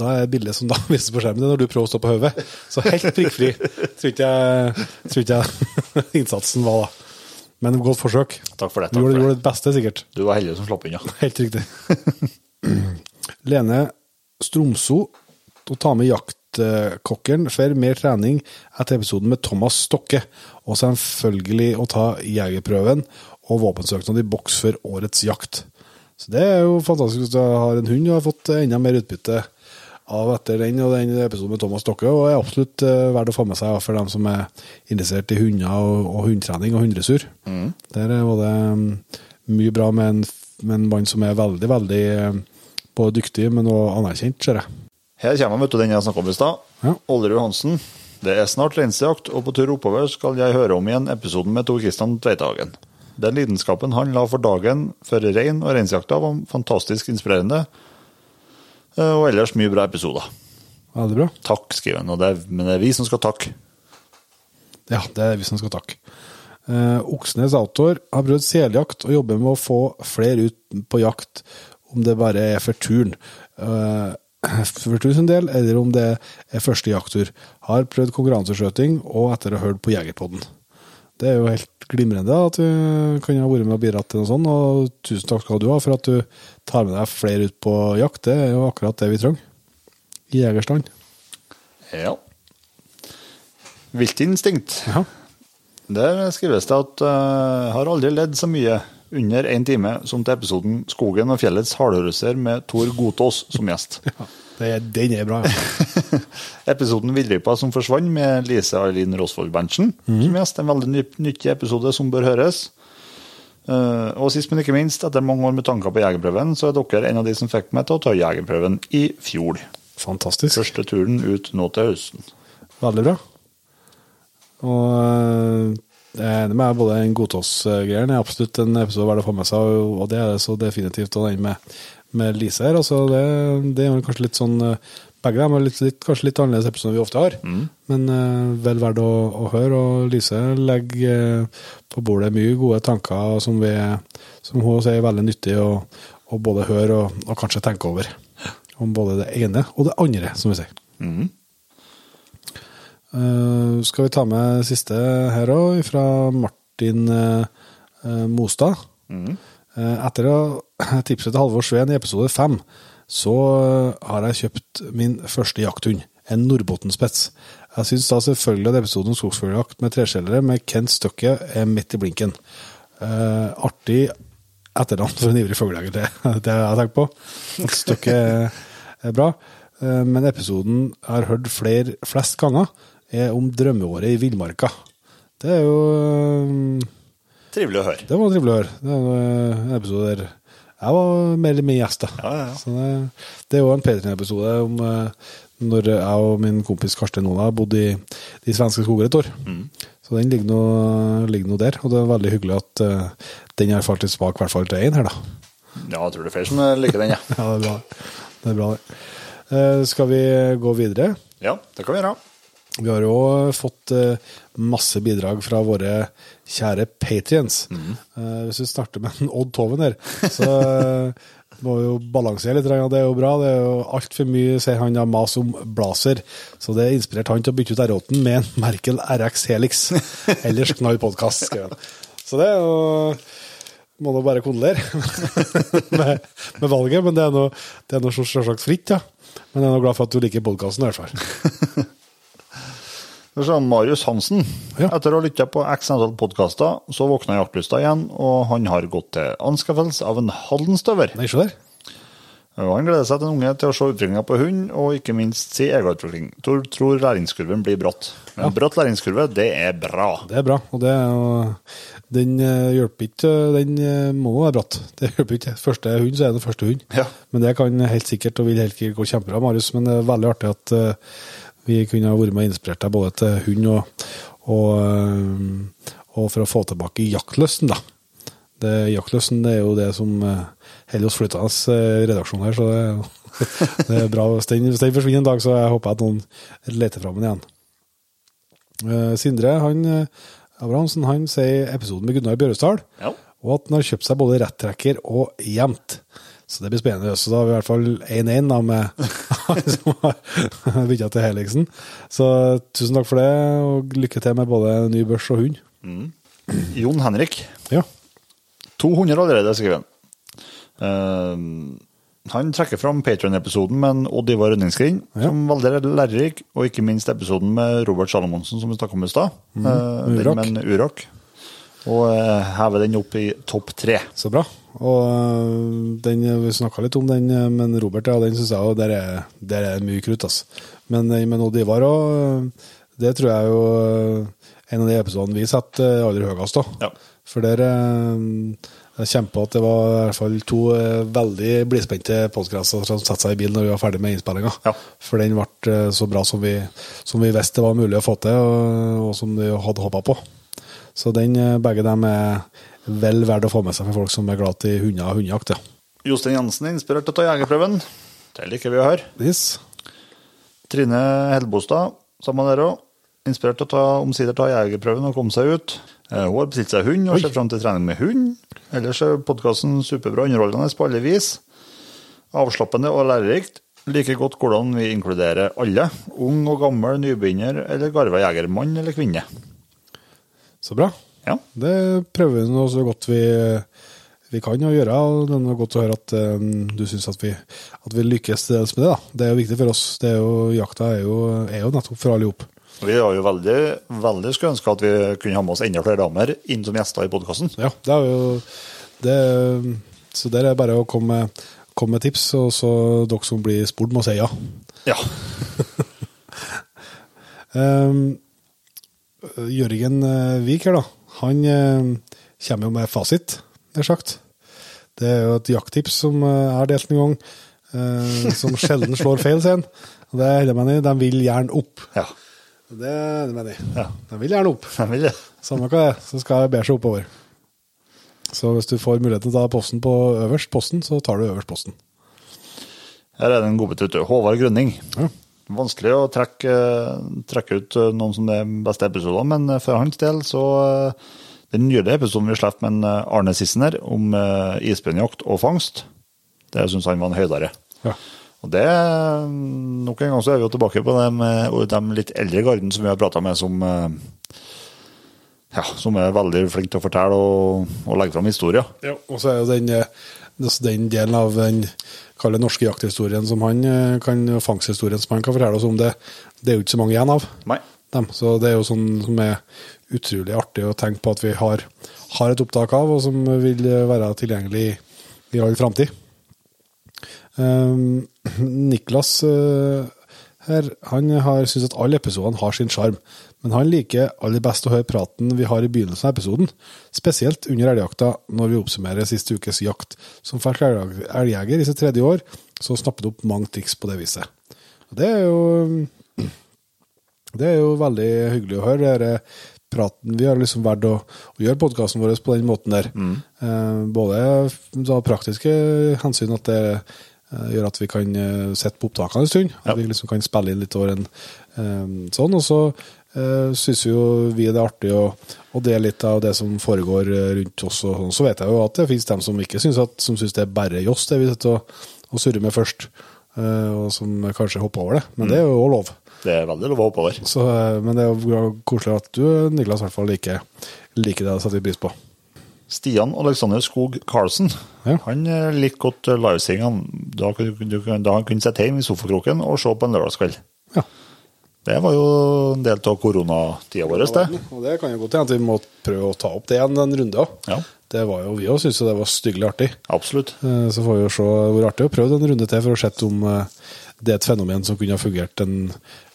da er bildet som da vises på skjermen, er når du prøver å stå på hodet. Så helt prikkfri tror ikke jeg, tror ikke jeg innsatsen var da. Men godt forsøk. Takk for det. Du gjorde, for gjorde det. det beste, sikkert. Du var heldig som slapp unna. Helt riktig. Lene Stromso å ta med jaktkokkeren for mer trening etter episoden med Thomas Stokke, og selvfølgelig å ta jegerprøven og våpensøknad i boks for årets jakt. Så Det er jo fantastisk hvis du har en hund og har fått enda mer utbytte av etter den og den episoden med Thomas Stokke, og er absolutt uh, verdt å få med seg for dem som er interessert i hunder og, og hundetrening og hunddressur. Der var det mm, mye bra med en, med en mann som er veldig, veldig eh, både dyktig, men også anerkjent, ser jeg. Her kommer vet du, den jeg snakket om i stad. Ja. Ollerud Hansen. Det er snart reinsjakt, og på tur oppover skal jeg høre om igjen episoden med Tor Kristian Tveithagen. Den lidenskapen han la for dagen for rein og reinsjakta, var fantastisk inspirerende. Eh, Og ellers mye bra episoder. Veldig bra. Takk, skriver han. Men det er vi som skal takke. Ja, det er vi som skal takke. Eh, Oksnes Outdoor har prøvd seljakt og jobber med å få flere ut på jakt, om det bare er for turen. Eh, for tusen del, eller om det er første jakttur. Har prøvd konkurranseskjøting og etter å ha hørt på Jegerpodden. Det er jo helt glimrende at du kan ha vært med og bidratt til noe sånt, og tusen takk skal du ha for at du tar med deg flere ut på jakt. Det er jo akkurat det vi trenger. I jegerstand. Ja. Viltinstinkt. Ja. Der skrives det at uh, har aldri ledd så mye under én time som til episoden 'Skogen og fjellets hardhøruser' med Tor Gotaas som gjest. Er, den er bra, ja. Episoden 'Villripa som forsvant' med Lise Eileen Rosvold Berntsen som gjest. En veldig ny, nyttig episode som bør høres. Uh, og sist, men ikke minst, etter mange år med tanker på jegerprøven, så er dere en av de som fikk meg til å ta jegerprøven i fjor. Fantastisk. Første turen ut nå til høsten. Veldig bra. Og øh, jeg er enig med både den Godtås-greien er absolutt en episode verdt å få med seg, og det er det så definitivt. Og den med, med Lise her, altså det, det er kanskje litt sånn øh, Begge dem er litt, litt, kanskje litt annerledes episoder enn vi ofte har, men uh, vel verdt å, å høre. Og Lise legger uh, på bordet mye gode tanker som, vi, som hun sier er veldig nyttig å, både høre og, og kanskje tenke over. Om både det ene og det andre, som vi sier. Eh, skal vi ta med siste her òg, fra Martin eh, eh, Mostad. Eh, etter å ha tipset til Halvor Sveen i episode fem, så eh, har jeg kjøpt min første jakthund, en Nordbotten-spets. Jeg syns da selvfølgelig at episoden om skogsfugljakt med treskjellere med Kent Støkke er midt i blinken. Eh, artig etternavn for en ivrig fuglejeger, det, det har jeg tenkt på. Støkke er, bra. Eh, Men episoden jeg har hørt flere, flest ganger, er om drømmeåret i villmarka. Det er jo eh, Trivelig å høre. Det var trivelig å høre. Det var en episode der jeg var mer eller mindre gjest. da. Ja, ja, ja. Så det, det er jo en P3-episode om eh, når jeg og min kompis Karsten Nona bodde i de svenske skoger et år. Mm. Så den ligger nå, ligger nå der, og det er veldig hyggelig at eh, den har falt i smak, i hvert fall til én her, da. Ja, jeg tror det er flere som liker den, ja. Ja, det er bra. Det er bra, det. Eh, skal vi gå videre? Ja, det kan vi gjøre. Vi har jo fått eh, masse bidrag fra våre kjære patrients. Mm. hvis vi starter med en Odd Toven her, så eh, må vi jo balansere litt. Det er jo bra. Det er jo altfor mye, sier han, av mas om blazer. Så det inspirerte han til å bytte ut R8-en med en Merkel RX Helix. Ellers knall podkast, skrev han. Så det er jo må nå bare kondolere med, med valget, men det er noe, det er noe selvsagt fritt, ja. Men jeg er nå glad for at du liker podkasten, i hvert fall. Så sa Marius Hansen. Ja. Etter å ha lytta på x antall podkaster, så våkna jaktlysta igjen, og han har gått til anskaffelse av en Haldenstøver. Nei, der. Han gleder seg til en unge til å se utviklinga på hund, og ikke minst si egenutvikling. Tor tror læringskurven blir bratt. Men bratt læringskurve, det er bra. Det er bra, og det er Den eh, hjelper ikke Den eh, må være bratt. Det hjelper ikke. Første hund, så er det første hund. Ja. Men det kan helt sikkert og vil helt sikkert gå kjempebra, Marius. Men det er veldig artig at eh, vi kunne ha vært med og inspirert deg både til hund og, og, eh, og for å få tilbake jaktlysten, da. Det, jaktlysten det er jo det som eh, holder oss flytende eh, redaksjonen her, så det, det er bra. Hvis den, hvis den forsvinner en dag, så jeg håper jeg at noen leter fram den igjen. Sindre han, Abrahamsen han sier episoden med Gunnar Bjørresdal, Ja. og at han har kjøpt seg både rettrekker og jevnt. Så det blir spennende. Så da har vi i hvert fall 1-1 da med han som har bytta til Helixen. Så tusen takk for det, og lykke til med både ny børs og hund. Jon Henrik. Ja. 200 allerede, skriver han. Uh, han trekker fram Patrion-episoden med Odd Ivar Rønningsgrind, Ja. som veldig lærerik, og ikke minst episoden med Robert Salomonsen, som vi snakket om i stad. Eh, den Urak. med en Urak. Og uh, hever den opp i topp tre. Så bra. Og øh, den, vi snakka litt om den, øh, men Robert, ja, den syns jeg jo der er, der er mye krutt. Altså. Men, med Odd Ivar òg, det tror jeg er jo en av de episodene vi setter aller høyest. da. Ja. For der jeg kjemper på at det var i hvert fall to veldig blidspente podkaster som satte seg i bilen når vi var ferdig med innspillinga. Ja. For den ble så bra som vi, som vi visste det var mulig å få til, og, og som vi hadde håpa på. Så den, begge dem er vel verdt å få med seg for folk som er glad i hunder og hundejakt. Ja. Jostein Jensen er inspirert ta jegerprøven. Det liker vi å høre. Yes. Trine Hellbostad, sammen der òg. Inspirert til å ta, omsider ta jegerprøven og komme seg ut. Eh, Hun har bestilt seg hund og ser fram til trening med hund. Ellers er podkasten superbra underholdende på alle vis. Avslappende og lærerikt. Like godt hvordan vi inkluderer alle. Ung og gammel, nybegynner eller garva jegermann eller -kvinne. Så bra. Ja. Det prøver vi nå så godt vi, vi kan å gjøre. og Det er godt å høre at um, du syns at vi, at vi lykkes til dels med det. da. Det er jo viktig for oss. Det er jo, jakta er jo, er jo nettopp for alle ihop. Vi har jo veldig, veldig skulle ønske at vi kunne ha med oss enda flere damer inn som gjester i podkasten. Ja, det er jo det, Så der er det bare å komme, komme med tips, og så dere som blir spurt, må si ja. Ja. Um, Jørgen eh, Vik her, da. Han eh, kommer jo med fasit, nær sagt. Det er jo et jakttips som eh, jeg har delt en gang, eh, som sjelden slår feil, sier han. Og Det holder jeg med i. De vil gjerne opp. ja. Det det mener jeg. Ja. De vil gjerne opp. De vil det. Samme hva det er, så skal jeg bære seg oppover. Så hvis du får muligheten til å ta posten på øverst posten, så tar du øverst posten. Her er det en godbit ute. Håvard Grønning. Ja. Vanskelig å trekke, trekke ut eh, noen som er beste episoder, men eh, for hans del så eh, Den nylige episoden vi slapp med Arne Sissener om isbjørnjakt og fangst, det syns han var en høydere. Ja. Og det Nok en gang så er vi jo tilbake på de, de litt eldre garden som vi har prata med, som ja, som er veldig flinke til å fortelle og, og legge fram historier. Ja, og så er jo den, den delen av den kalle norske jakthistorien som han eh, kan, fangsthistorien som han kan fortelle oss om, det, det er jo ikke så mange igjen av dem. Så det er jo sånn som er utrolig artig å tenke på at vi har, har et opptak av, og som vil være tilgjengelig i all framtid. Um, Niklas uh, her, han har syntes at alle episodene har sin sjarm, men han liker aller best å høre praten vi har i begynnelsen av episoden, spesielt under elgjakta når vi oppsummerer siste ukes jakt. Som fersk elg- elgjeger i sitt tredje år, så snapper det opp mange triks på det viset. Og det er jo det er jo veldig hyggelig å høre. Det praten Vi har liksom valgt å, å gjøre podkasten vår på den måten der. Eh, både da, praktiske hensyn, at det eh, gjør at vi kan eh, sitte på opptakene en stund. Ja. At vi liksom kan spille inn litt over en, Eh, sånn, og så uh, syns jo vi det er artig å, å dele litt av det som foregår eh, rundt oss. og sånn. Så vet jeg jo at det finnes dem som ikke syns at, som syns det er bare joss, det vi sitter og, og surrer med først. eh, og som kanskje hopper over det. Men det er jo òg lov. Det er veldig lov å hoppe over. Så, eh, men det er jo koselig at du, Niklas, i hvert fall liker, liker det. og setter pris på. Stian Alexander Skog Karlsen Ja. han liker godt eh, livesendingene da, kun- du kan- da han kunne sitte hjemme i sofakroken og se på en lørdagskveld. Ja. Det var jo en del av koronatida vår, det. Og det kan jo godt hende at vi må prøve å ta opp det igjen en runde. Ja. Det var jo, vi òg syntes det var styggelig artig. Absolutt. Eh, Så får vi jo se hvor artig å prøve en runde til for å se om eh, det er et fenomen som kunne ha fungert en,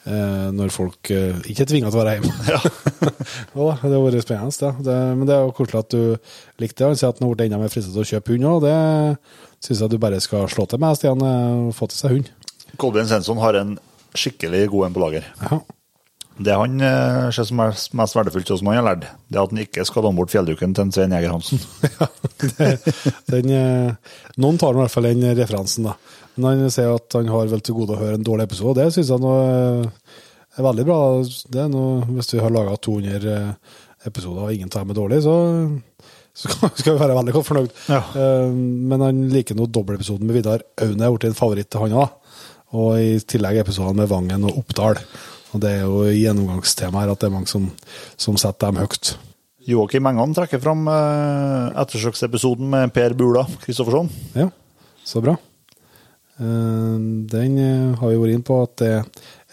eh, når folk ikke er tvinga til å være hjemme. Ja. Jo da, det har vært spennende. Det. Det, men det er jo koselig at du likte det. Han sier at han har blitt enda mer fristet til å kjøpe hund òg. Det syns jeg du bare skal slå til med, Stian. Få til seg hund. Kolbjørn Svensson har en skikkelig god en på lager. Ja. Det han eh, ser som er mest verdifullt, som han har lært, det er at han ikke skal låne bort fjellduken til en Svein Jæger Hansen. det, den, eh, noen tar i hvert fall den referansen, da. Men han sier at han har vel til gode å høre en dårlig episode, det syns jeg eh, er veldig bra. Det er noe, hvis vi har laga 200 eh, episoder og ingen tar med dårlig, så, så skal vi være veldig godt fornøyd. Ja. Men han liker nå dobbeltepisoden med Vidar Aune, er blitt en favoritt til han òg. Og i tillegg episodene med Vangen og Oppdal. Og det er jo gjennomgangstema her at det er mange som, som setter dem høyt. Joakim Engan trekker fram eh, ettersøksepisoden med Per Bula Kristoffersson. Ja, så bra. Eh, Den eh, har vi vært inn på at det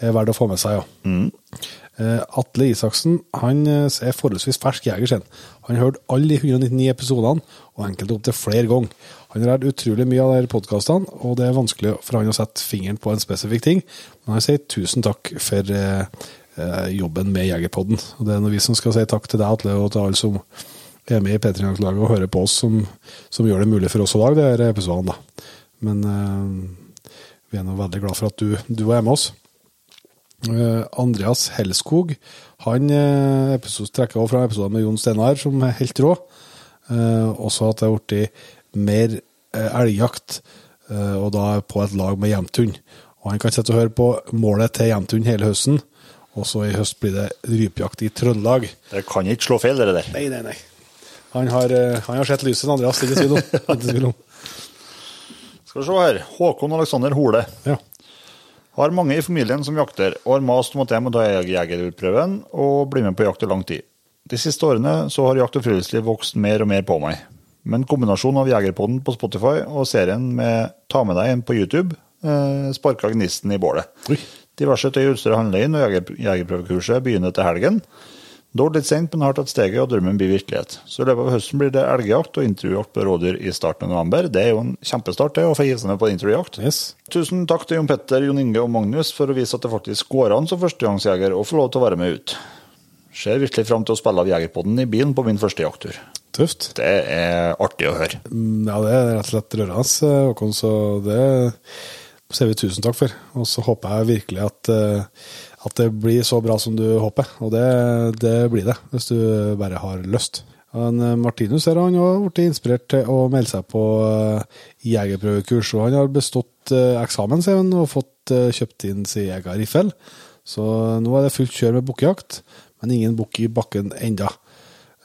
er verdt å få med seg, ja. Eh, Atle Isaksen han er forholdsvis fersk jeger sin. Han hørte alle de 199 episodene, og enkelte opptil flere ganger. Han har lært utrolig mye av de podkastene, og det er vanskelig for han å sette fingeren på en spesifikk ting. Men han sier tusen takk for eh, eh, jobben med Jegerpodden. Og det er vi som skal si takk til deg, Atle, og til alle som er med i P3-laget og hører på oss, som, som gjør det mulig for oss å lage disse episodene. Men eh, vi er nå veldig glad for at du, du er med oss. Eh, Andreas Hellskog han episode, trekker også fra episoden med Jon Steinar, som er helt rå. Eh, også at det har blitt mer eh, elgjakt, eh, og da på et lag med jevnthund. Og han kan sitte og høre på målet til jevnthund hele høsten, og så i høst blir det rypejakt i Trøndelag. Det kan ikke slå feil, det der. Nei, nei, nei. Han har, eh, han har sett lyset, Andreas, det er. Ikke tvil om. Skal vi se her. Håkon Alexander Hole. Ja. Har mange i familien som jakter, og har mast om at jeg må ta jegerprøven og bli med på jakt i lang tid. De siste årene så har jakt og friluftsliv vokst mer og mer på meg. Men kombinasjonen av Jegerpodden på Spotify og serien med Ta med deg en på YouTube eh, sparka gnisten i bålet. Oi. Diverse tøy og utstyr handler inn, og jeger, jegerprøvekurset begynner til helgen. Dog litt sent, men har tatt steget, og drømmen blir virkelighet. Så i løpet av høsten blir det elgjakt og intervjujakt på rådyr i starten av november. Det er jo en kjempestart, det, å få hive seg med på intervjujakt. Yes. Tusen takk til Jon Petter, Jon Inge og Magnus for å vise at det faktisk går an som førstegangsjeger å få lov til å være med ut. Ser virkelig fram til å spille av Jegerpodden i bilen på min første jakttur. Tøft. Det er artig å høre. Mm, Ja, det er rett og slett rørende, eh, Håkon, så det sier vi tusen takk for. Og så håper jeg virkelig at, eh, at det blir så bra som du håper. Og det, det blir det, hvis du bare har lyst. Han, eh, Martinus her, han har blitt inspirert til å melde seg på jegerprøvekurs, og han har bestått eksamen sier han, og fått kjøpt inn sin egen riffel. Så nå er det fullt kjør med bukkejakt, men ingen bukk i bakken enda.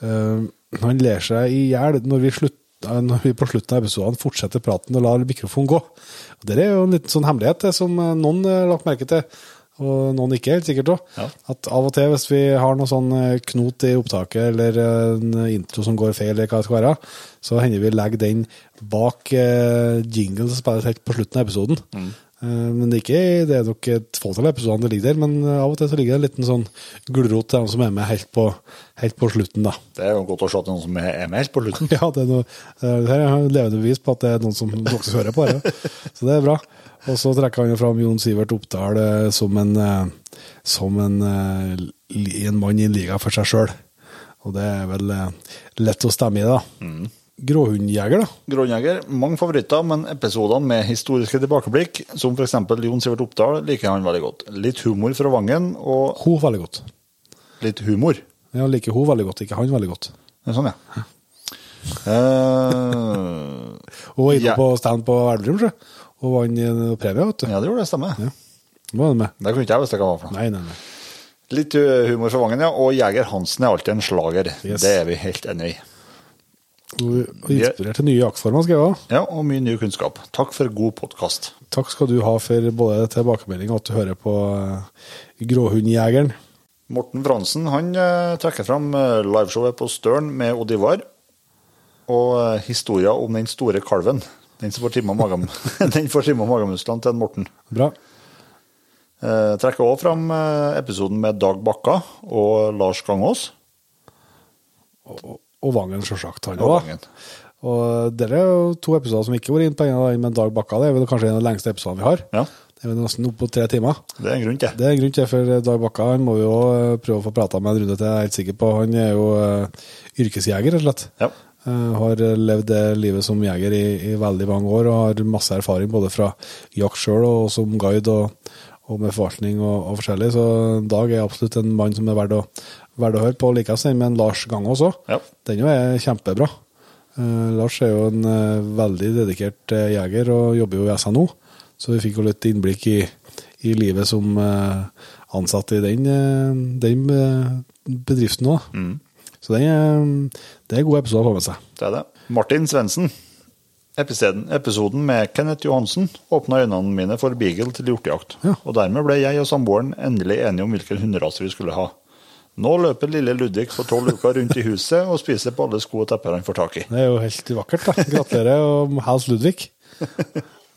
Eh, han ler seg i hjel når eh, når vi på slutten av episoden fortsetter praten og lar mikrofonen gå. Og Det er jo en liten sånn hemmelighet som eh, noen har lagt merke til, og noen ikke, helt sikkert òg. Ja. At av og til, hvis vi har noe sånn eh, knot i opptaket, eller eh, en intro som går feil, eller hva det skal være, så hender vi legger den bak eh, jingle som spilles helt på slutten av episoden. Mm. Eh, Men det er, ikke, det er nok et fåtall episoder det ligger der, men eh, av og til så ligger det en liten sånn gulrot til dem som er med helt på, helt på slutten, da. Det er jo godt å se er noen som er med helt på slutten. Ja, det er noe, det her er levende bevis på at det er noen som faktisk hører på det. Så det er bra. Og så trekker han jo fram Jon Sivert Oppdal eh, som en, eh, som en, eh, en mann i en liga for seg sjøl. Og det er vel eh, lett å stemme i da. da. Gråhundjeger, da. Gråhundjeger. mange favoritter, men episodene med historiske tilbakeblikk, som f.eks. Jon Sivert Oppdal, liker han veldig godt. Litt humor fra Vangen, og Hun veldig godt. litt humor. Ja, liker hun veldig godt, ikke han veldig godt. Det er sånn, ja. Eh, Hun var inne på stand på Elverum, og vant en premie, vet du. ja, det gjorde det, stemmer. Ja. Det var det med. Det kunne ikke jeg visst hva var for noe. Nei, nei, nei. Litt uh, humor fra Vangen, ja. Og Jeger Hansen er alltid en slager. Yes. Det er vi helt enig i. Og inspirert til nye jaktformer, skal jeg ha. Ja, og mye ny kunnskap. Takk for god podkast. Takk skal du ha for både tilbakemelding og at du hører på eh, Gråhundjegeren. Morten Fransen han eh, trekker fram eh, liveshowet på Støren med Odd Ivar. Og historien om den store kalven. Den som får trimma magam- den får trimma magemusklene til en Morten. Bra. Eh, trekker òg fram episoden med Dag Bakka og Lars Gangås. Og, og Vangen. Han Og det er jo to episoder som ikke var inn, på en av men Dag Bakka det er vel kanskje en av de lengste episodene vi har. Ja, Det er vel nesten opp på tre timer. det er en grunn til. Det er en grunn til, for Dag Bakka han må vi jo eh, prøve å få prata med en runde til, jeg er helt sikker på. Han er jo uh, yrkesjeger, rett og slett. Ja. Uh, har levd det livet som jeger i, i veldig mange år, og har masse erfaring både fra jakt sjøl og som guide og, og med forvaltning og, og forskjellig. Så Dag er absolutt en mann som er verdt å, verdt å høre på. Likens den med en Lars Gangås òg. Ja. Den jo er kjempebra. Uh, Lars er jo en uh, veldig dedikert uh, jeger og jobber jo i SNO, så vi fikk jo litt innblikk i, i livet som ansatt i den, den bedriften òg. Så den, er- det er gode episoder å få med seg. Det er det. Martin Svendsen. Episoden, episoden med Kenneth Johansen åpna øynene mine for beagle til hjortejakt. Ja. Og dermed ble jeg og samboeren endelig enige om hvilken hunderase vi skulle ha. Nå løper lille Ludvig på tolv uker rundt i huset og spiser på alle sko og tepper han får tak i. Det er jo helt vakkert, da. Gratulerer, og hils Ludvig.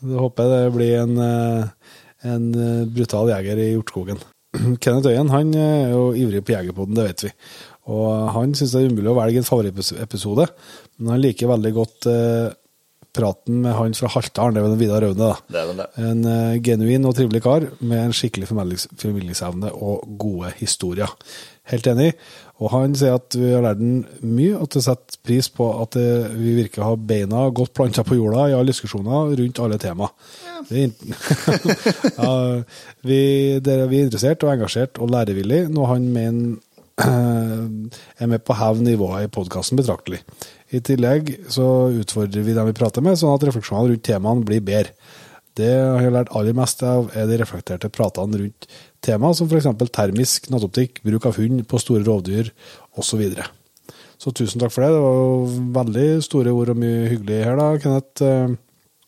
Da håper jeg det blir en, eh, en eh, brutal jeger i hjortskogen. Kenneth Øyen han er jo ivrig på Jegerpoden, det vet vi. Og han syns det er umulig å velge en favorittepisode, men han liker veldig godt eh, praten med han fra Haltdalen, det er vel Vidar Raune, da. Det er det. En eh, genuin og trivelig kar med en skikkelig formidlingsevne og gode historier. Helt enig. Og han sier at vi har lært den mye, at det setter pris på at vi virker å ha beina godt planta på jorda i alle diskusjoner rundt alle tema. Vi, er ja, vi, dere, vi er interessert og engasjert og lærevillig, noe han mener er med på å heve nivået i podkasten betraktelig. I tillegg så utfordrer vi dem vi prater med, sånn at refleksjonene rundt temaene blir bedre. Det jeg har lært aller mest av, er de reflekterte pratene rundt tema, som f.eks. termisk nattoptikk, bruk av hund på store rovdyr osv. Så, så tusen takk for det. Det var veldig store ord og mye hyggelig her, da, Kenneth. Eh,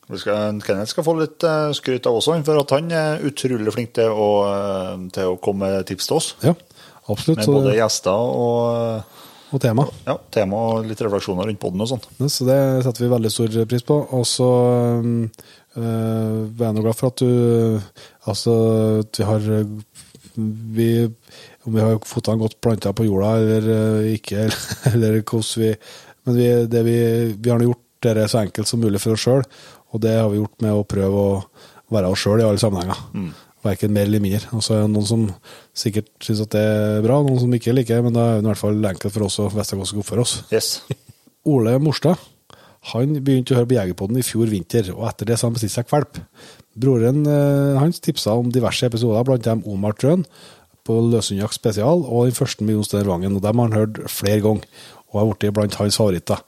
Vi skal, Kenneth skal få litt eh, skryt av også, for at han er utrolig flink til å, eh, til å komme med tips til oss. Ja, absolutt. Med både gjester og og tema. ja, tema og litt refleksjoner rundt podden og sånn. Så det setter vi veldig stor pris på. Og så uh, er nå glad for at du Altså, at vi har vi, Om vi har føttene godt planta på jorda eller uh, ikke, eller hvordan vi Men vi, det vi, vi har nå gjort det så enkelt som mulig for oss sjøl, og det har vi gjort med å prøve å være oss sjøl i alle sammenhenger. Verken mer eller mindre. Og så det noen som sikkert syns at det er bra, noen som ikke liker, men da er det i hvert fall enkelt for oss å vite hvordan vi skal for oss. Yes. Ole Morstad han begynte å høre på Jegerpodden i fjor vinter, og etter det så han bestilt seg kvalp. Broren eh, hans tipsa om diverse episoder, blant dem Omar Trøen på Løshundjakt spesial og den første med Jon Steinar Vangen. og Dem har han hørt flere ganger, og har blitt blant hans favoritter.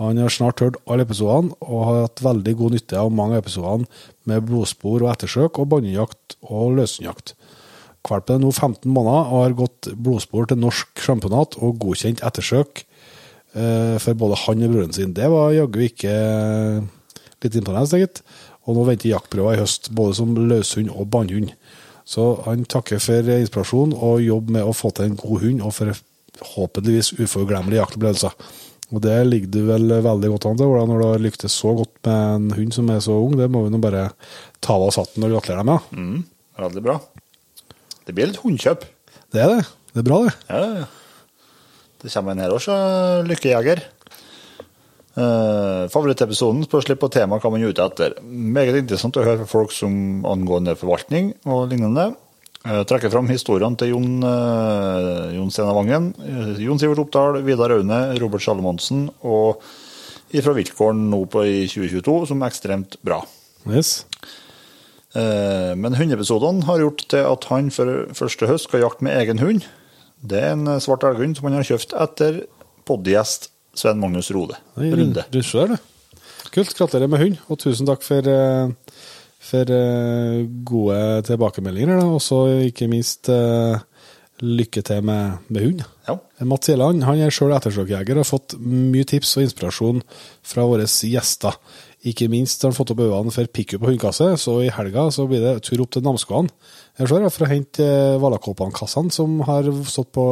Han har snart hørt alle episodene, og har hatt veldig god nytte av mange av episodene med blodspor og ettersøk og bannejakt og løshundjakt. Kvalpen er nå 15 måneder og har gått blodspor til norsk sjamponat og godkjent ettersøk for både han og broren sin. Det var jaggu ikke litt imponerende, gitt. Og nå venter jaktprøver i høst, både som løshund og bannhund. Så han takker for inspirasjon og jobber med å få til en god hund, og for håpeligvis uforglemmelige jaktopplevelser. Og det ligger du vel veldig godt an til, Ola, når du har lyktes så godt med en hund som er så ung. Det må vi nå bare ta av oss hatten og gratulere deg med. Mm, veldig bra. Det blir litt hundkjøp. Det er det. Det er bra, det. Ja, ja, ja. Det kommer en her også, Lykkejeger. Uh, favorittepisoden spørs litt på tema hva man er ute etter. Meget interessant å høre fra folk som angående forvaltning og lignende. Uh, trekker fram historiene til Jon, uh, Jon Stena Vangen, uh, Jon Sivert Oppdal, Vidar Aune, Robert Salomonsen og ifra Viltgården nå på i 2022 som ekstremt bra. Yes. Eh, Men hundeepisodene har gjort til at han for første høst skal jakte med egen hund. Det er en svart elghund som han har kjøpt etter podgjest Sven Magnus Rode. Runde. Du ser det. Kult. Gratulerer med hund, og tusen takk for, eh, for eh, gode tilbakemeldinger. Og så ikke minst eh, lykke til med, med hund. Ja. Mats Gjelland han er sjøl ettersøkjeger og har fått mye tips og inspirasjon fra våre gjester. Ikke minst har han fått opp øynene for pickup og hundekasse, så i helga så blir det tur opp til Namsskogan Jeg ser, for å hente eh, Valakåpan-kassene som har stått på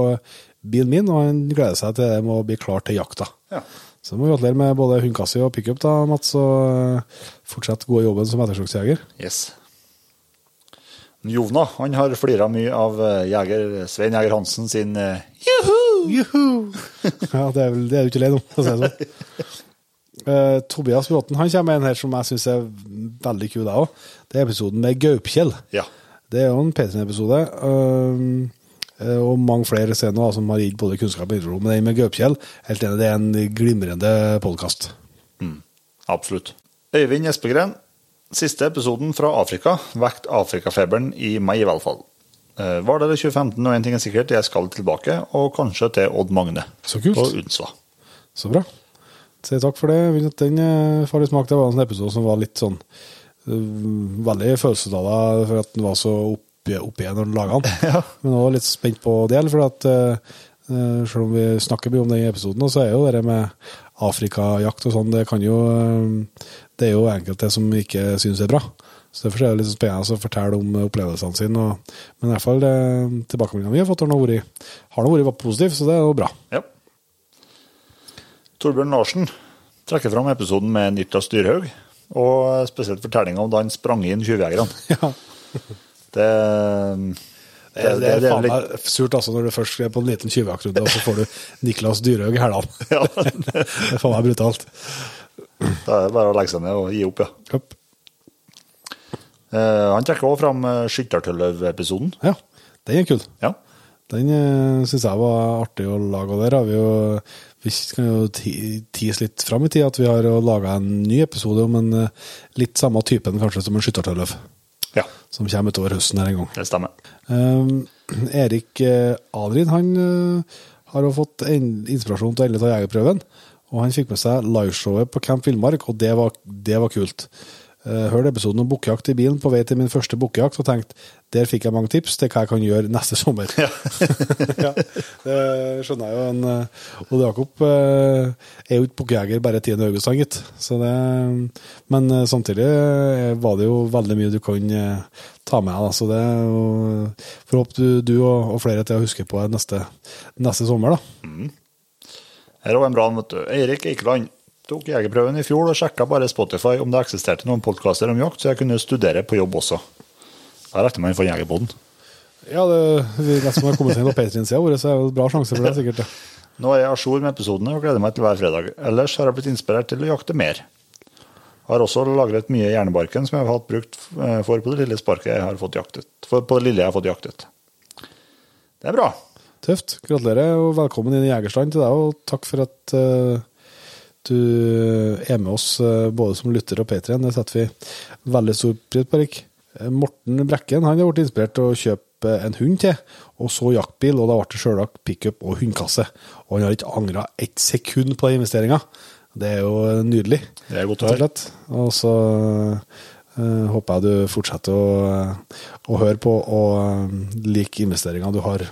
bilen min, og han gleder seg til det med å bli klar til jakta. Ja. Så må vi gratulere med både hundekasse og pickup, da, Mats, og eh, fortsett gode jobben som ettersøksjeger. Yes. Jovna han har flira mye av eh, jeger, Svein Jeger Hansen sin uh, Juhu! ja, det er, vel, det er du ikke lei om, for å si det sånn. Uh, Tobias Bråten han kommer med en her som jeg syns er veldig kul, jeg òg. Det er episoden med Gaupkjell. Ja. Det er jo en P3-episode. Um, eh, og mange flere scener som har gitt både kunnskap og intro. Men den med Gaupkjell, helt enig, det er en glimrende podkast. Absolutt. Øyvind Espegren, siste episoden fra Afrika vekket Afrikafeberen i meg, i hvert fall. Eh, Var det det 2015, og en ting er sikkert, jeg skal tilbake, og kanskje til Odd Magne. Så kult. På Unsva. Så bra. Si takk for det. Den farlige får litt smak. Det var en episode som var litt sånn eh, Veldig følelseslada for at den var så opp igjen når den laga den. Men òg litt spent på del, for at eh, eh, selv om vi snakker mye om den i episoden, så er jo det med Afrikajakt og sånn, det kan jo eh, Det er jo enkelte som ikke syns det er bra. Så Derfor er det litt spennende å fortelle om opplevelsene sine. Og, men i hvert fall eh, tilbakemeldingene vi har fått, har nå vært, vært positive, så det er jo bra. Ja. Torbjørn Larsen trekker fram episoden med Niklas Dyrhaug, og spesielt fortellinga om da han sprang inn tjuvjegerne. Ja. Det, Det, det, det er faen meg surt altså når du først er på en liten tjuvjaktrunde, og så får du Niklas Dyrhaug i hælene. Ja. det er faen meg brutalt. Da er det bare å legge seg ned og gi opp, ja. Hopp. Uh, Han trekker også fram eh, Skyttertølløv-episoden. Ja, den er kul. Ja. Den uh, syns jeg var artig å lage, og der har vi jo Vi kan jo tise litt fram i tid at vi har laga en ny episode om en eh, litt samme typen kanskje som en skyttertølløv, ja, som kommer utover høsten her en gang. det stemmer. Um, Erik uh, Adrin han uh, har jo fått inspirasjon til å endelig ta jegerprøven. Og han fikk med seg liveshowet på Camp Villmark, og det var, det var kult. Uh, hørte episoden om bukkejakt i bilen på vei til min første bukkejakt og tenkte der fikk jeg mange tips til hva jeg kan gjøre neste sommer. Ja. det skjønner jeg jo. En, Ole Jakob uh, er jo ikke bukkejeger bare 10. august, han gitt. Så det, men samtidig var det jo veldig mye du kan ta med deg. Så det får håpe du, du og, og flere til å huske på neste, neste sommer. da. Her er òg en bra vet du. Eirik Eikeland tok jegerprøven i fjor og sjekka bare Spotify om det eksisterte noen podkaster om jakt, så jeg kunne studere på jobb også. Da regner man for Jegerboden. Ja, det, vi vet som har kommet inn på Patreon-sida vår, så er det bra sjanse for det, sikkert. Nå er jeg a jour med episodene og gleder meg til hver fredag. Ellers har jeg blitt inspirert til å jakte mer. Har også lagret mye hjernebarken som jeg har hatt brukt eh, for på det lille sparket jeg har fått jaktet. For på det lille jeg har fått jaktet. Det er bra. Tøft. Gratulerer og velkommen inn i Jegerstand til deg, og takk for at eh, du er med oss eh, både som lytter og Patrion. Det setter vi veldig stor pris på, Erik. Eh, Morten Brekken han har blitt inspirert til å kjøpe en hund til, og så jaktbil, og da ble det sjølsagt pickup og hundekasse. Og han har ikke angra ett sekund på den investeringa. Det er jo nydelig. Det er godt å høre. og så uh, håper jeg du fortsetter å, å høre på og uh, like investeringa du har,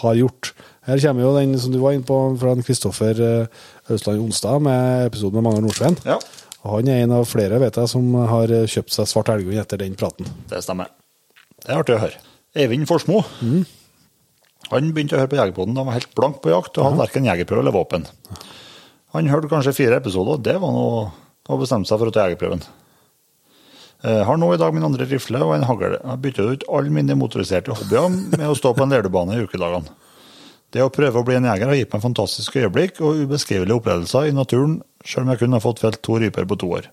har gjort. Her kommer jo den som du var inne på fra Kristoffer Austland Østland Onsdag med episoden med Magnar Nordsveen. Ja, Og Han er en av flere vet jeg, som har eh, kjøpt seg svart elghund etter den praten. det stemmer. Det er artig å høre. Eivind Forsmo. Han begynte å høre på Jegerpoden. han var helt blank på jakt og hadde verken jegerprøve eller våpen. Han hørte kanskje fire episoder, og det var noe å bestemme seg for å ta jegerprøven. Eh, har nå i dag min andre rifle og en hagl. Jeg har ut alle mine motoriserte hobbyer med å stå på en lerdebane i ukedagene. Det å prøve å bli en jeger har gitt meg fantastiske øyeblikk og ubeskrivelige opplevelser i naturen, selv om jeg kun har fått felt to ryper på to år.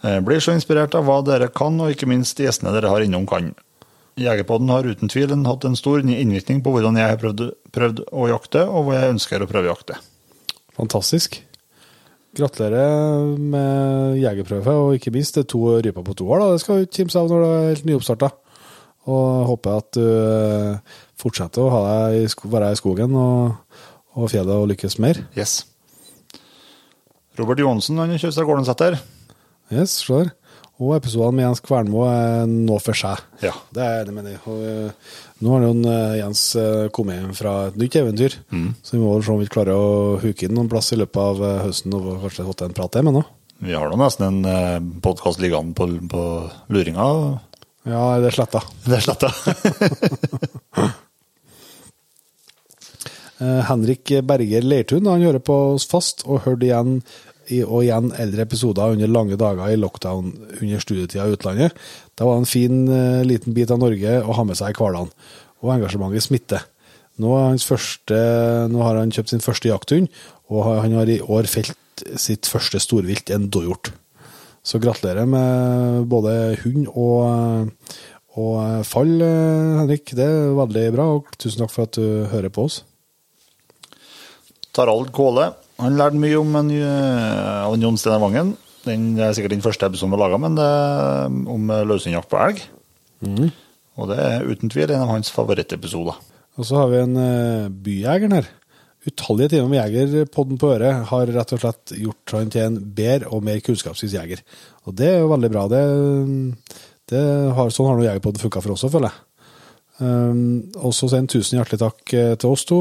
Jeg blir så inspirert av hva dere kan, og ikke minst gjestene dere har innom kan. Jegerpodden har uten tvil hatt en stor innvirkning på hvordan jeg har prøvd, prøvd å jakte, og hva jeg ønsker å prøve jakte. Fantastisk. Gratulerer med jegerprøve, og ikke minst det to ryper på to år. Da. Det skal du kimse av når du er helt nyoppstarta. Og håper at du eh, fortsetter å i være i skogen og, og fjellet og lykkes mer. Yes. Robert Johansen han har kjøpt seg Gårdensæter. Yes, klar. Og episodene med Jens Kvernmo er nå for seg. Ja. Det er det, mener jeg. Og, eh, nå har jo eh, Jens kommet hjem fra et nytt eventyr, så vi må se om vi klarer å huke inn noen plass i løpet av høsten og kanskje fått en prat med nå. Vi har nå nesten en podkast liggende på, på luringa. Ja, det er sletta. Det er sletta. Eh, Henrik Berger Leirtun han hører på oss fast, og hørte igjen og igjen eldre episoder under lange dager i lockdown under studietida i utlandet. Det var en fin eh, liten bit av Norge å ha med seg i hverdagen, og engasjementet smitter. Nå, hans første, nå har han kjøpt sin første jakthund, og han har i år felt sitt første storvilt, en dåhjort. Så gratulerer med både hund og, og fall, eh, Henrik. Det er veldig bra, og tusen takk for at du hører på oss. Tarald Kåle. Han lærte mye om en, eh, av en Jon Steinar Vangen. Den er sikkert den første episoden vi laga, men det er om løshundjakt på elg. Og det er uten tvil en av hans favorittepisoder. Og så har vi en uh, byjegeren her. Utallige timer med Jegerpodden på øret har rett og slett gjort han til en bedre og mer kunnskapsvis jeger. Og det er jo veldig bra. Det, det har, sånn har nå Jegerpodden funka for oss òg, føler jeg. Um, og så sier en tusen hjertelig takk eh, til oss to,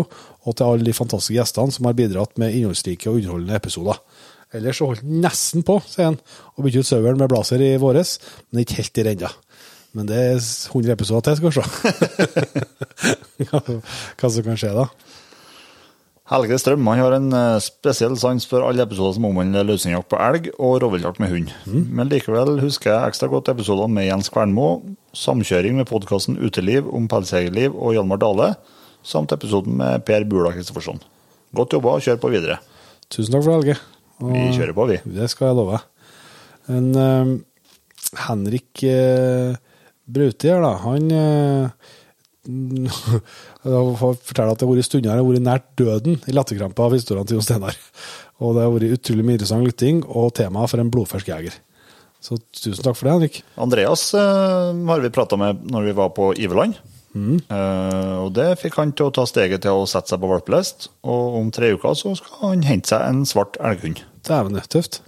og til alle de fantastiske gjestene som har bidratt med innholdsrike og underholdende episoder. Ellers så holdt han nesten på, sier han, å bytte ut saueren med blazer i våres, men ikke helt i ennå. Men det er 100 episoder til, skal vi se. hva som kan skje da. Helge Strøm han har en eh, spesiell sans for alle episoder som omhandler løsningjakt på elg og rovviltjakt med hund. Men likevel husker jeg ekstra godt episodene med Jens Kvernmo, samkjøring med podkasten Uteliv om pelsjegerliv og Hjalmar Dale, samt episoden med Per Bula Kristoffersson. Godt jobba, kjør på videre. Tusen takk for det, Helge. Og Vi kjører på, vi. Det skal jeg love. En uh, Henrik uh, Brauti her, da, han uh, forteller at det har vært stunder jeg har vært nært døden i latterkrampe av historiene til Jon Steinar. Og det har vært utrolig mye interessant lytting og tema for en blodfersk jeger. Så tusen takk for det, Henrik. Andreas eh, har vi prata med når vi var på Iveland. Eh, og det fikk han til å ta steget til å sette seg på valpelest. Og om tre uker så skal han hente seg en svart elghund. Dæven, tøft.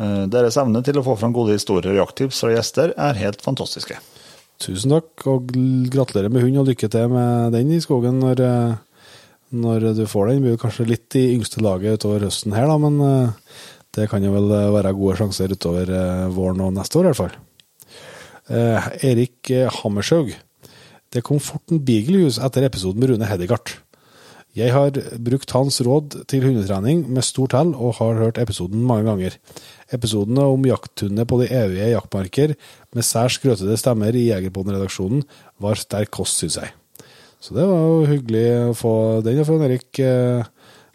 Eh, deres evne til å få fram gode historier og jakttips fra gjester er helt fantastiske. Tusen takk, og gratulerer med hund, og lykke til med den i skogen når, eh, når du får den. Det blir kanskje litt i yngste laget utover høsten her, da, men eh, det kan jo vel eh, være gode sjanser utover våren og neste år, i hvert fall. Eh, Erik Hammershaug. Det kom fort en beagle-hus etter episoden med Rune Hedegaard. Jeg har brukt hans råd til hundetrening med stort hell, og har hørt episoden mange ganger. Episodene om jakthunder på de evige jaktmarker med særs skrøtede stemmer i Jegerpodden-redaksjonen var sterk kost, syns jeg. Så det var jo hyggelig å få den fra Erik. eh,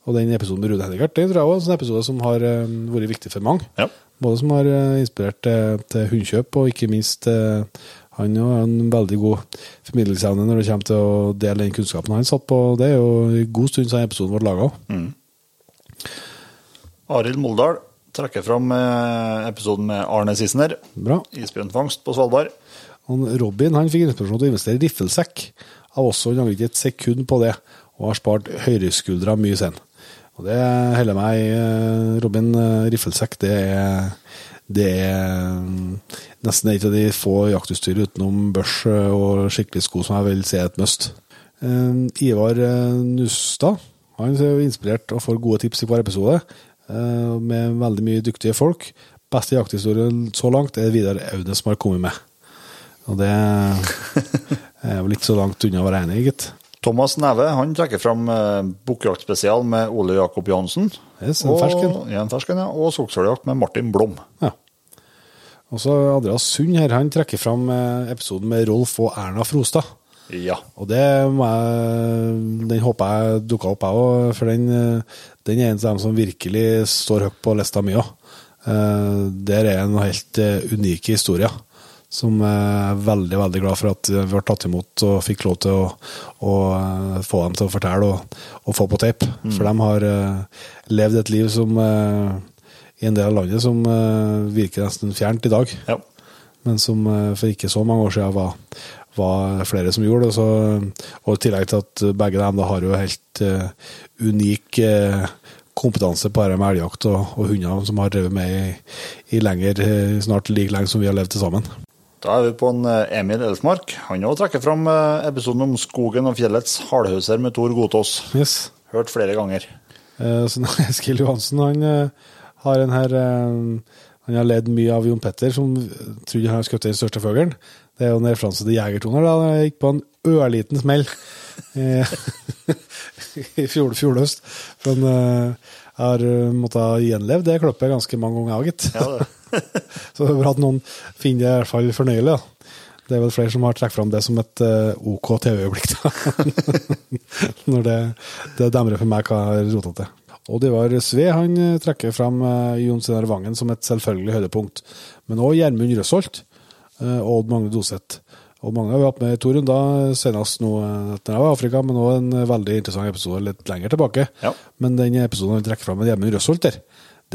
Og den episoden med Rune Henrikert. det tror jeg også er en sånn episode som har eh, vært viktig for mange. Ja. Både som har eh, inspirert til, hundkjøp hundekjøp, og ikke minst han har en veldig god formidlingsevne når det kommer til å dele den kunnskapen han satt på. Det er jo en god stund siden episoden ble laga. Arild Moldal trekker fram eh, episoden med Arne Sissener. Bra. Isbjørnfangst på Svalbard. Han, Robin han fikk inspirasjon til å investere i riffelsekk Har også og han ikke et sekund på det, og har spart høyreskuldra mye sen. Og det holder meg, eh, Robin, eh, riffelsekk, det er, det er nesten et av de få jaktutstyr utenom børs og skikkelig sko som jeg vil si er et must. Eh, Ivar eh, Nustad, han er inspirert og får gode tips i hver episode, eh, med veldig mye dyktige folk. Beste jakthistorien så langt er Vidar Aune som har kommet med. Og det er jo litt så langt unna å være enig, gitt. Thomas Neve han trekker fram eh, bukkjaktspesial med Ole Jakob Johansen. Yes, en fersken. Og, en fersken, ja. Og skogsfugljakt med Martin Blom. Ja. Og så Andreas Sund her, han trekker fram eh, episoden med Rolf og Erna Frostad. Ja. Og det må jeg, den håper jeg dukka opp, jeg òg, for den, eh, den er en av dem som virkelig står høyt på lista mi òg. Der er en helt unike historier som er veldig veldig glad for at vi ble tatt imot og fikk lov til å, å eh, få dem til å fortelle og, og få på tape. For de har uh, levd et liv som uh, i en del av landet som uh, virker nesten fjernt i dag ja. men som for ikke så mange år siden var, var flere som gjorde det. Så, og i tillegg til at begge dem da har jo helt unik kompetanse på dette med elgjakt og, og hunder som har drevet med i, i lenger, snart like lenge som vi har levd til sammen. Da er vi på en eh, Emil Elfmark. Han òg trekker fram eh, episoden om skogen og fjellets hardhauser med Tor Gotaas. Yes. Hørt flere ganger. Eh, Så Eskil Johansen han eh, har en her eh, Han har ledd mye av Jon Petter, som trodde han skutt den største fuglen. Det er jo en referanse til jegertoner. da Jeg gikk på en ørliten smell eh, i fjor, fjor høst. Men jeg har måttet gjenleve det klippet ganske mange ganger, gitt. Ja, det. Så det er bra at noen finner det i hvert fall fornøyelig. da. Det er vel flere som har trukket fram det som et eh, OK TV-øyeblikk. Når det, det demrer for meg hva jeg har rota til. Odd Ivar Sve han eh, trekker fram eh, Jon Steinar Vangen som et selvfølgelig høydepunkt. Men òg Gjermund Røsholt og Odd Magne Doseth. Og mange har vi hatt med i to runder, senest nå etter jeg var i Afrika, men òg en veldig interessant episode litt lenger tilbake. Ja. Men den episoden han trekker fram med Gjermund Røsholt der,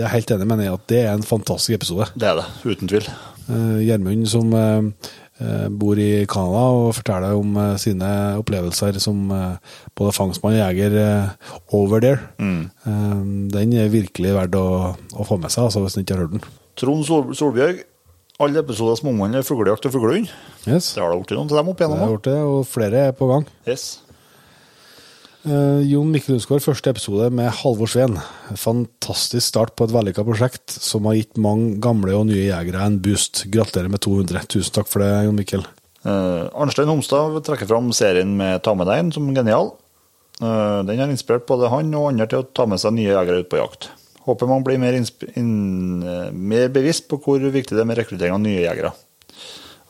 det er helt enig med i at det er en fantastisk episode. Det er det, uten tvil. Eh, Gjermund som eh, eh, bor i Canada og forteller om sine opplevelser som både fangstmann og jeger over there. Mm. den er virkelig verdt å, å få med seg, altså, hvis en ikke har hørt den. Trond Sol Solbjørg. Alle episoder som omhandler fuglejakt og fuglehund. Yes. Det har det blitt noen til dem opp igjennom. gjort det, og flere er på gang. Yes. Eh, Jon Mikkel Unsgaard, første episode med Halvor Sveen. Fantastisk start på et vellykka prosjekt som har gitt mange gamle og nye jegere en boost. Gratulerer med 200. Tusen takk for det, Jon Mikkel. Uh, Arnstein Homstad trekker fram serien med Ta med deg en som genial. Uh, den har inspirert både han og andre til å ta med seg nye jegere ut på jakt. Håper man blir mer, inn, mer bevisst på hvor viktig det er med rekruttering av nye jegere.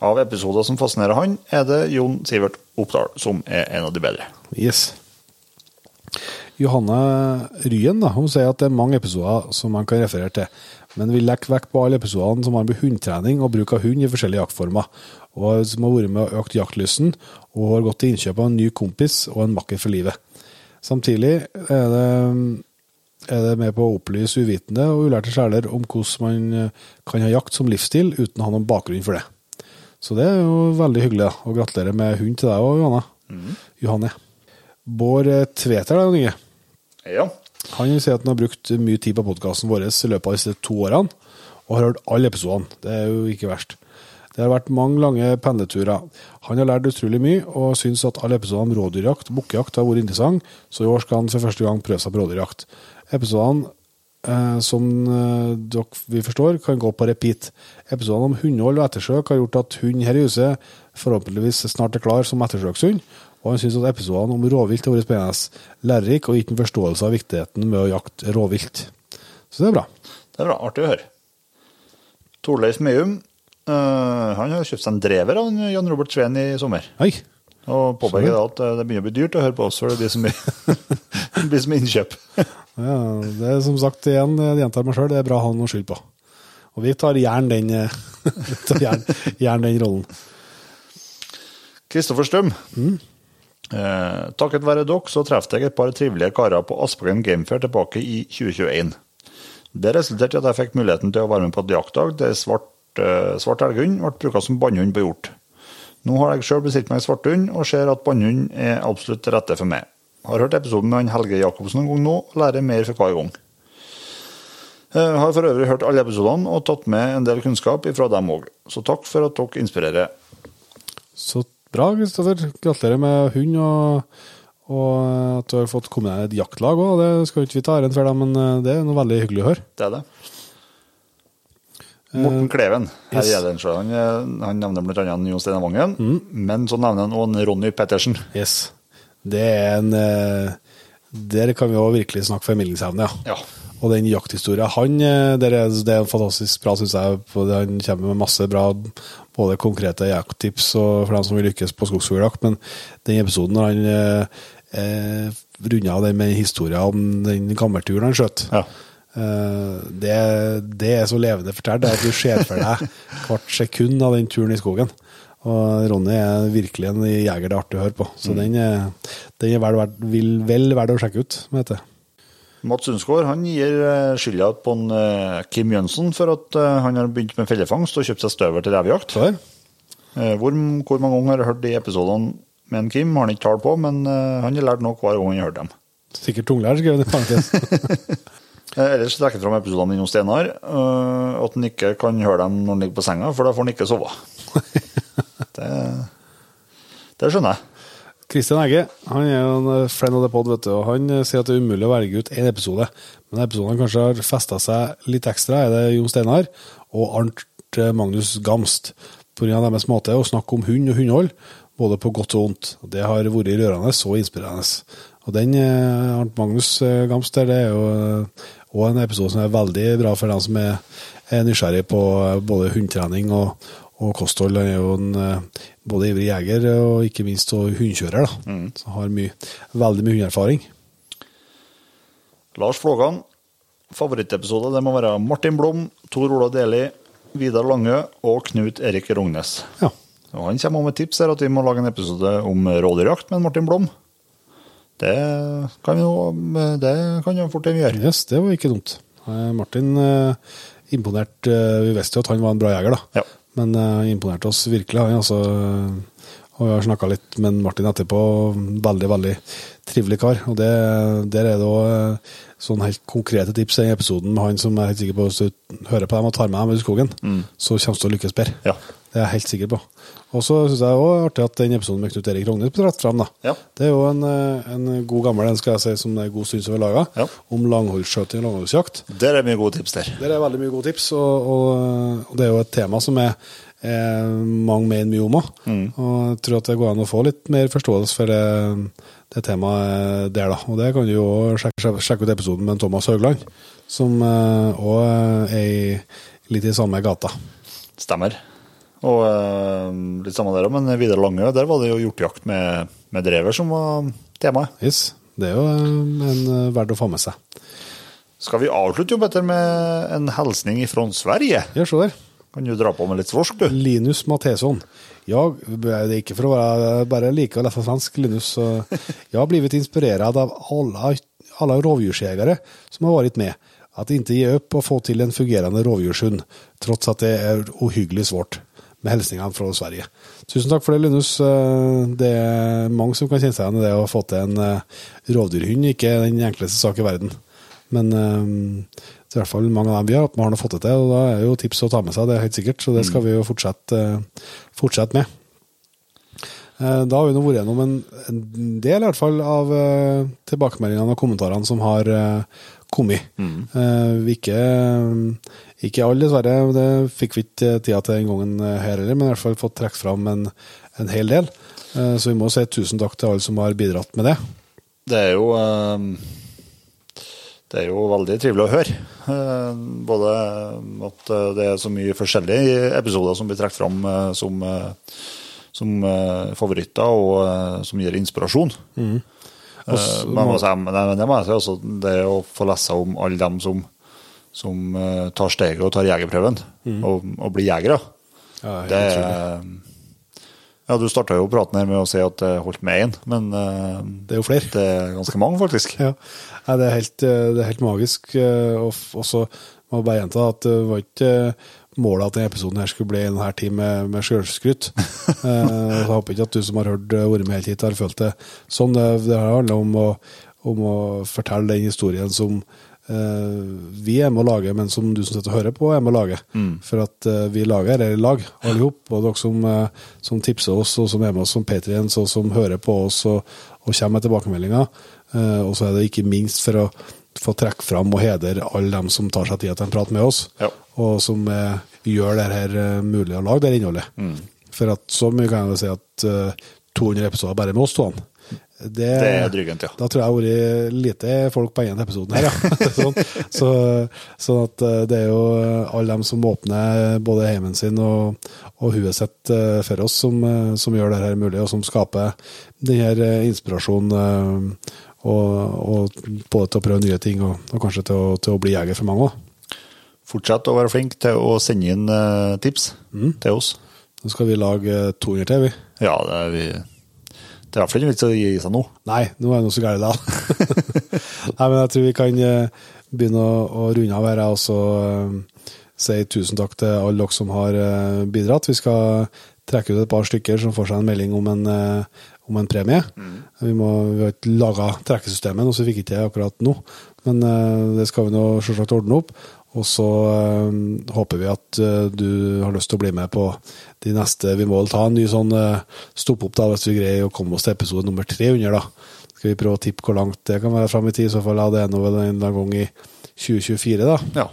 Av episoder som fascinerer han, er det Jon Sivert Oppdal som er en av de bedre. Yes. Johanne Ryen da, hun sier at det er mange episoder som man kan referere til, men vil legge vekk på alle episodene som har med hundtrening og bruk av hund i forskjellige jaktformer, og som har vært med og økt jaktlysten, og har gått til innkjøp av en ny kompis og en makker for livet. Samtidig er det, er det med på å opplyse uvitende og ulærte sjeler om hvordan man eh, kan ha jakt som livsstil uten å ha noen bakgrunn for det. Så det er jo veldig hyggelig, da. og gratulerer med hund til deg òg, Johanne. Johanne. Bård eh, Tveter, da, Inge. Ja. Han sier at han har brukt mye tid på podkasten vår i løpet av disse to årene, og har hørt alle episodene. Det er jo ikke verst. Det har vært mange lange pendleturer. Han har lært utrolig mye, og syns at alle episodene om rådyrjakt og bukkejakt har vært interessante, så i år skal han for første gang prøve seg på rådyrjakt. Episodene eh, som eh, dere vi forstår, kan gå på repeat. Episodene om hundehold og ettersøk har gjort at hund her i huset forhåpentligvis snart er klar som ettersøkshund, og han syns at episodene om rovvilt har vært spennende, lærerik og gitt en forståelse av viktigheten med å jakte rovvilt. Så det er bra. Det er bra. Artig å høre. Torleif Meum eh, han har kjøpt seg en drever av Jan Robert Sveen i sommer. Hei. Og påpeker da at eh, det begynner å bli dyrt å høre på oss, for det blir så mye, blir så mye innkjøp. Ja, det er som sagt igjen, jeg gjentar meg sjøl, det er bra å ha noe skyld på. Og vi tar gjerne den, eh, tar gjerne, gjerne den rollen. Kristoffer Strøm. Eh, takket være dere så traff jeg et par trivelige karer på Aspaken Gamefair tilbake i 2021. Det resulterte i at jeg fikk muligheten til å være med på et jaktdag der svart, eh, svart elghund ble brukt som bannhund på hjort. Nå har jeg sjøl bestilt meg svarthund, og ser at bannhund er absolutt rette for meg. Har hørt episoden med han Helge Jacobsen noen gang nå, og lærer mer for hver gang. Eh, har for øvrig hørt alle episodene og tatt med en del kunnskap fra dem òg, så takk for at dere inspirerer. Så bra, Kristoffer. Gratulerer med hund, og, og at du har fått komme deg i et jaktlag òg. Det skal ikke vi ta æren for, da, men eh, det er noe veldig hyggelig å høre. Det er det. Morten Kleven her yes. i Edensjø. Han, eh, han nevner bl.a. Jon Steinar Vangen, men så nevner han òg Ronny Pettersen. Yes. Det er en eh, Der kan vi jo virkelig snakke formidlingsevne, ja. Ja. Og den jakthistoria han eh, der er, Det er fantastisk bra, syns jeg. Han kommer med masse bra både konkrete jakttips og for dem som vil lykkes på skogsfugljakt, men den episoden når han eh, eh, runda av den med historien om den gammelturen han skjøt Ja. eh, det, det er så levende fortalt det at du ser for deg hvert sekund av den turen i skogen. Og Ronny er virkelig en jeger det er artig å høre på. Så den er, den er vel, vil, vel verdt å sjekke ut. som det heter. Mats Sundsgaard han gir eh, skylda på en, eh, Kim Jønsson for at eh, han har begynt med fellefangst og kjøpt seg støver til revejakt. Hvor, hvor mange ganger har jeg hørt de episodene med en Kim, har han ikke tall på, men han har lært noe hver gang han har hørt dem. Sikkert tunglært, skrev det i parentes. Ellers trekker jeg fram episodene innom Steinar. eh, At han ikke kan høre dem når han ligger på senga, for da får han ikke sove. Det, det skjønner jeg. Kristian Egge han er jo en eh, friend of the pod, vet du, og han eh, sier at det er umulig å velge ut én episode. Men episoden kanskje har festa seg litt ekstra, er det Jon Steinar og Arnt eh, Magnus Gamst. Pga. deres måte å snakke om hund og hundehold, både på godt og vondt. Og Det har vært rørende og inspirerende. Og den Arnt Magnus Gamst der, det er jo òg en episode som er veldig bra for dem som er, er nysgjerrig på både hundetrening og, og kosthold. Er jo en eh, både ivrig jeger og ikke minst hundekjører, da. Så har mye, veldig mye hundeerfaring. Lars Flågan. Favorittepisode det må være Martin Blom, Tor Ola Deli, Vidar Lange og Knut Erik Rognes. Ja. Og han kommer med tips her at vi må lage en episode om rådyrjakt med Martin Blom. Det kan vi jo det kan jo fort gjøre. Yes, det var ikke dumt. Eh, Martin imponert. eh, Vi visste jo at han var en bra jeger, da. Ja. Men eh, imponerte oss virkelig. Han, altså, eh, og vi har snakka litt med Martin etterpå. Veldig, veldig trivelig kar. Og det, der er det òg sånn helt konkrete tips i episoden med han som jeg er helt sikker på hvis du hører på dem og tar med dem ut i skogen, så kommer du til å lykkes bedre. Ja. Det er jeg helt sikker på. Og så syns jeg òg artig at den episoden med Knut Erik Rognes ble dratt fram. Ja. Det er jo en, eh, en god gammel en, skal jeg si, som det er god stund som vi laga, Ja. om langholdsskjøting og langholdsjakt. Der er mye gode tips der. Der er veldig mye gode tips, og, og, det er jo et tema som er, er mange mener mye om òg. Og jeg tror at det går an å få litt mer forståelse for det, det temaet der, da. Og det kan du jo sjekke, sjekke ut episoden med Thomas Haugland, som òg er i, litt i samme gata. Stemmer. Og eh, litt samme der men Vidar Langø, der var det jo hjortejakt med, med drever som var temaet. Yes, det er jo en, en verdt å få med seg. Skal vi avslutte jo Petter, med en hilsning fra Sverige? Ja, se der. Kan du dra på med litt svorsk, du? Linus Matheson. Ja, det er ikke for å være bare like å lese svensk, Linus. Jeg har blitt inspirert av alle, alle rovdyrjegere som har vært med. At de ikke gir opp å få til en fungerende rovdjurshund, trots at det er uhyggelig svårt. Med hälsningar fra Sverige. Tusen takk for det, Linus. Eh, Det er mange som kan kjenne seg igjen i det å få til en eh, rovdyrhund. Ikke den enkleste sak i verden. Men eh, det er i hvert fall mange av dem vi har, vi har fått det til, og da er jo tips å ta med seg, det er helt sikkert. Så det skal vi jo fortsette, fortsette med. Da har vi nå vært gjennom en, del i hvert fall av tilbakemeldingene og kommentarene som har kommet. Mm. vi ikke, ikke alle, dessverre. Det fikk vi ikke tida til den gangen eh, her heller, men i hvert fall fått trukket fram en, en hel del. Eh, Så vi må si tusen takk til alle som har bidratt med det. Det er jo eh, Det er jo veldig trivelig å høre. Både at det er så mye forskjellige episoder som blir trukket fram som, som favoritter, og som gir inspirasjon. Men altså, men det det må jeg si også, det å få lese om alle dem som, som eh, tar steget og tar jegerprøven, og, og blir jegere. Ja, det. Ja, du starta jo praten her med å si at det holdt med én, men eh, Det er jo flere. det er ganske mange, faktisk. Ja, Nei, det, er helt, eh, det er helt magisk. Og også må jeg bare gjenta at det var ikke målet at denne episoden her skulle bli en her tid med, med sjølskryt. Jeg håper ikke at du som har hørt vært med helt hit, har følt det sånn. Det, det handler om å, om å fortelle den historien som vi er med å lage, men som du som sitter og hører på, er med å lage. For at eh, vi lager dette i lag, alle sammen. Og dere som, eh, som tipser oss, og som er med oss som patriens, og som hører på oss og, og kommer med tilbakemeldinger. Eh, og så er det ikke minst for å få trekke fram og hedre alle dem som tar seg tid til en prat med oss, Ja. og som eh, gjør det her eh, mulig å lage det innholdet. For at så mye kan jeg si at eh, 200 episoder bare med oss to, det, Det er drygent, ja. Da tror jeg det har vært lite folk på ene episoden her, ja. sånn, så, sånn at eh, det er jo alle dem som åpner både heimen sin og, og huet sitt eh, for oss, som, eh, som gjør det her mulig, og som skaper denne eh, inspirasjonen eh, og, og både til å prøve nye ting, og, og kanskje til å, til å bli jeger for mange òg. Fortsett å være flink til å sende inn tips tips til oss. Nå skal vi lage 200 til, vi. Ja, det er, vi, det er iallfall ikke vits å gi seg nå. Nei, nå er det noe så galt da. Nei, men jeg tror vi kan eh, begynne å, å runde av her, og så uh, si tusen takk til alle dere som har uh, bidratt. Vi skal trekke ut et par stykker som får seg en melding om en, uh, om en premie. Vi, må, vi har ikke laga trekkesystemet, så vi fikk ikke det akkurat nå. Men det skal vi nå selvsagt ordne opp. Og så øh, håper vi at øh, du har lyst til å bli med på de neste Vi må vel ta en ny sånn øh, stopp opp da, hvis vi greier å komme oss til episode nummer 300. da. Skal vi prøve å tippe hvor langt det kan være fram i tid? I så fall ja, det er nå en eller annen gang i 2024, da. Ja.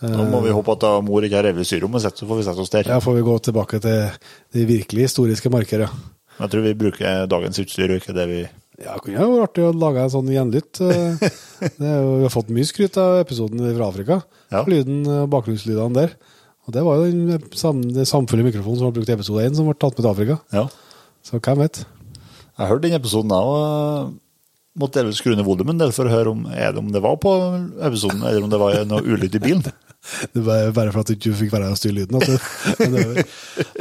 Nå må vi håpe at da mor ikke har revet styrrommet sitt, så får vi sette oss der. Ja, får vi gå tilbake til de virkelig historiske marker, ja. Jeg tror vi bruker dagens utstyr, og ikke det vi Ja, det kunne jo vært artig å lage en sånn gjenlytt. eh, Det vi har fått mye skryt av episoden fra Afrika. Ja. Lyden, og Bakgrunnslydene der. Og det var jo den sam, den samfulle mikrofonen som ble brukt i episode 1, som ble tatt med til Afrika. Ja. Så hvem vet? Jeg hørte den episoden, jeg. Måtte delvis skru ned volumet for å høre om, er det, om det var på episoden, eller om det var noe ulyd i bilen. Det var bare for at du ikke fikk være her og styre lyden. Altså.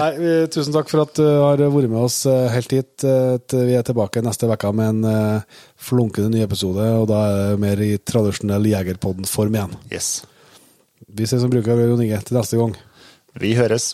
Nei, tusen takk for at du har vært med oss eh, helt hit. eh, Vi er tilbake neste uke med en eh, flunkende ny episode, og da er det mer i tradisjonell Jegerpodden-form igjen. Yes. Vi ses som bruker, Jon Inge, til neste gang. Vi høres.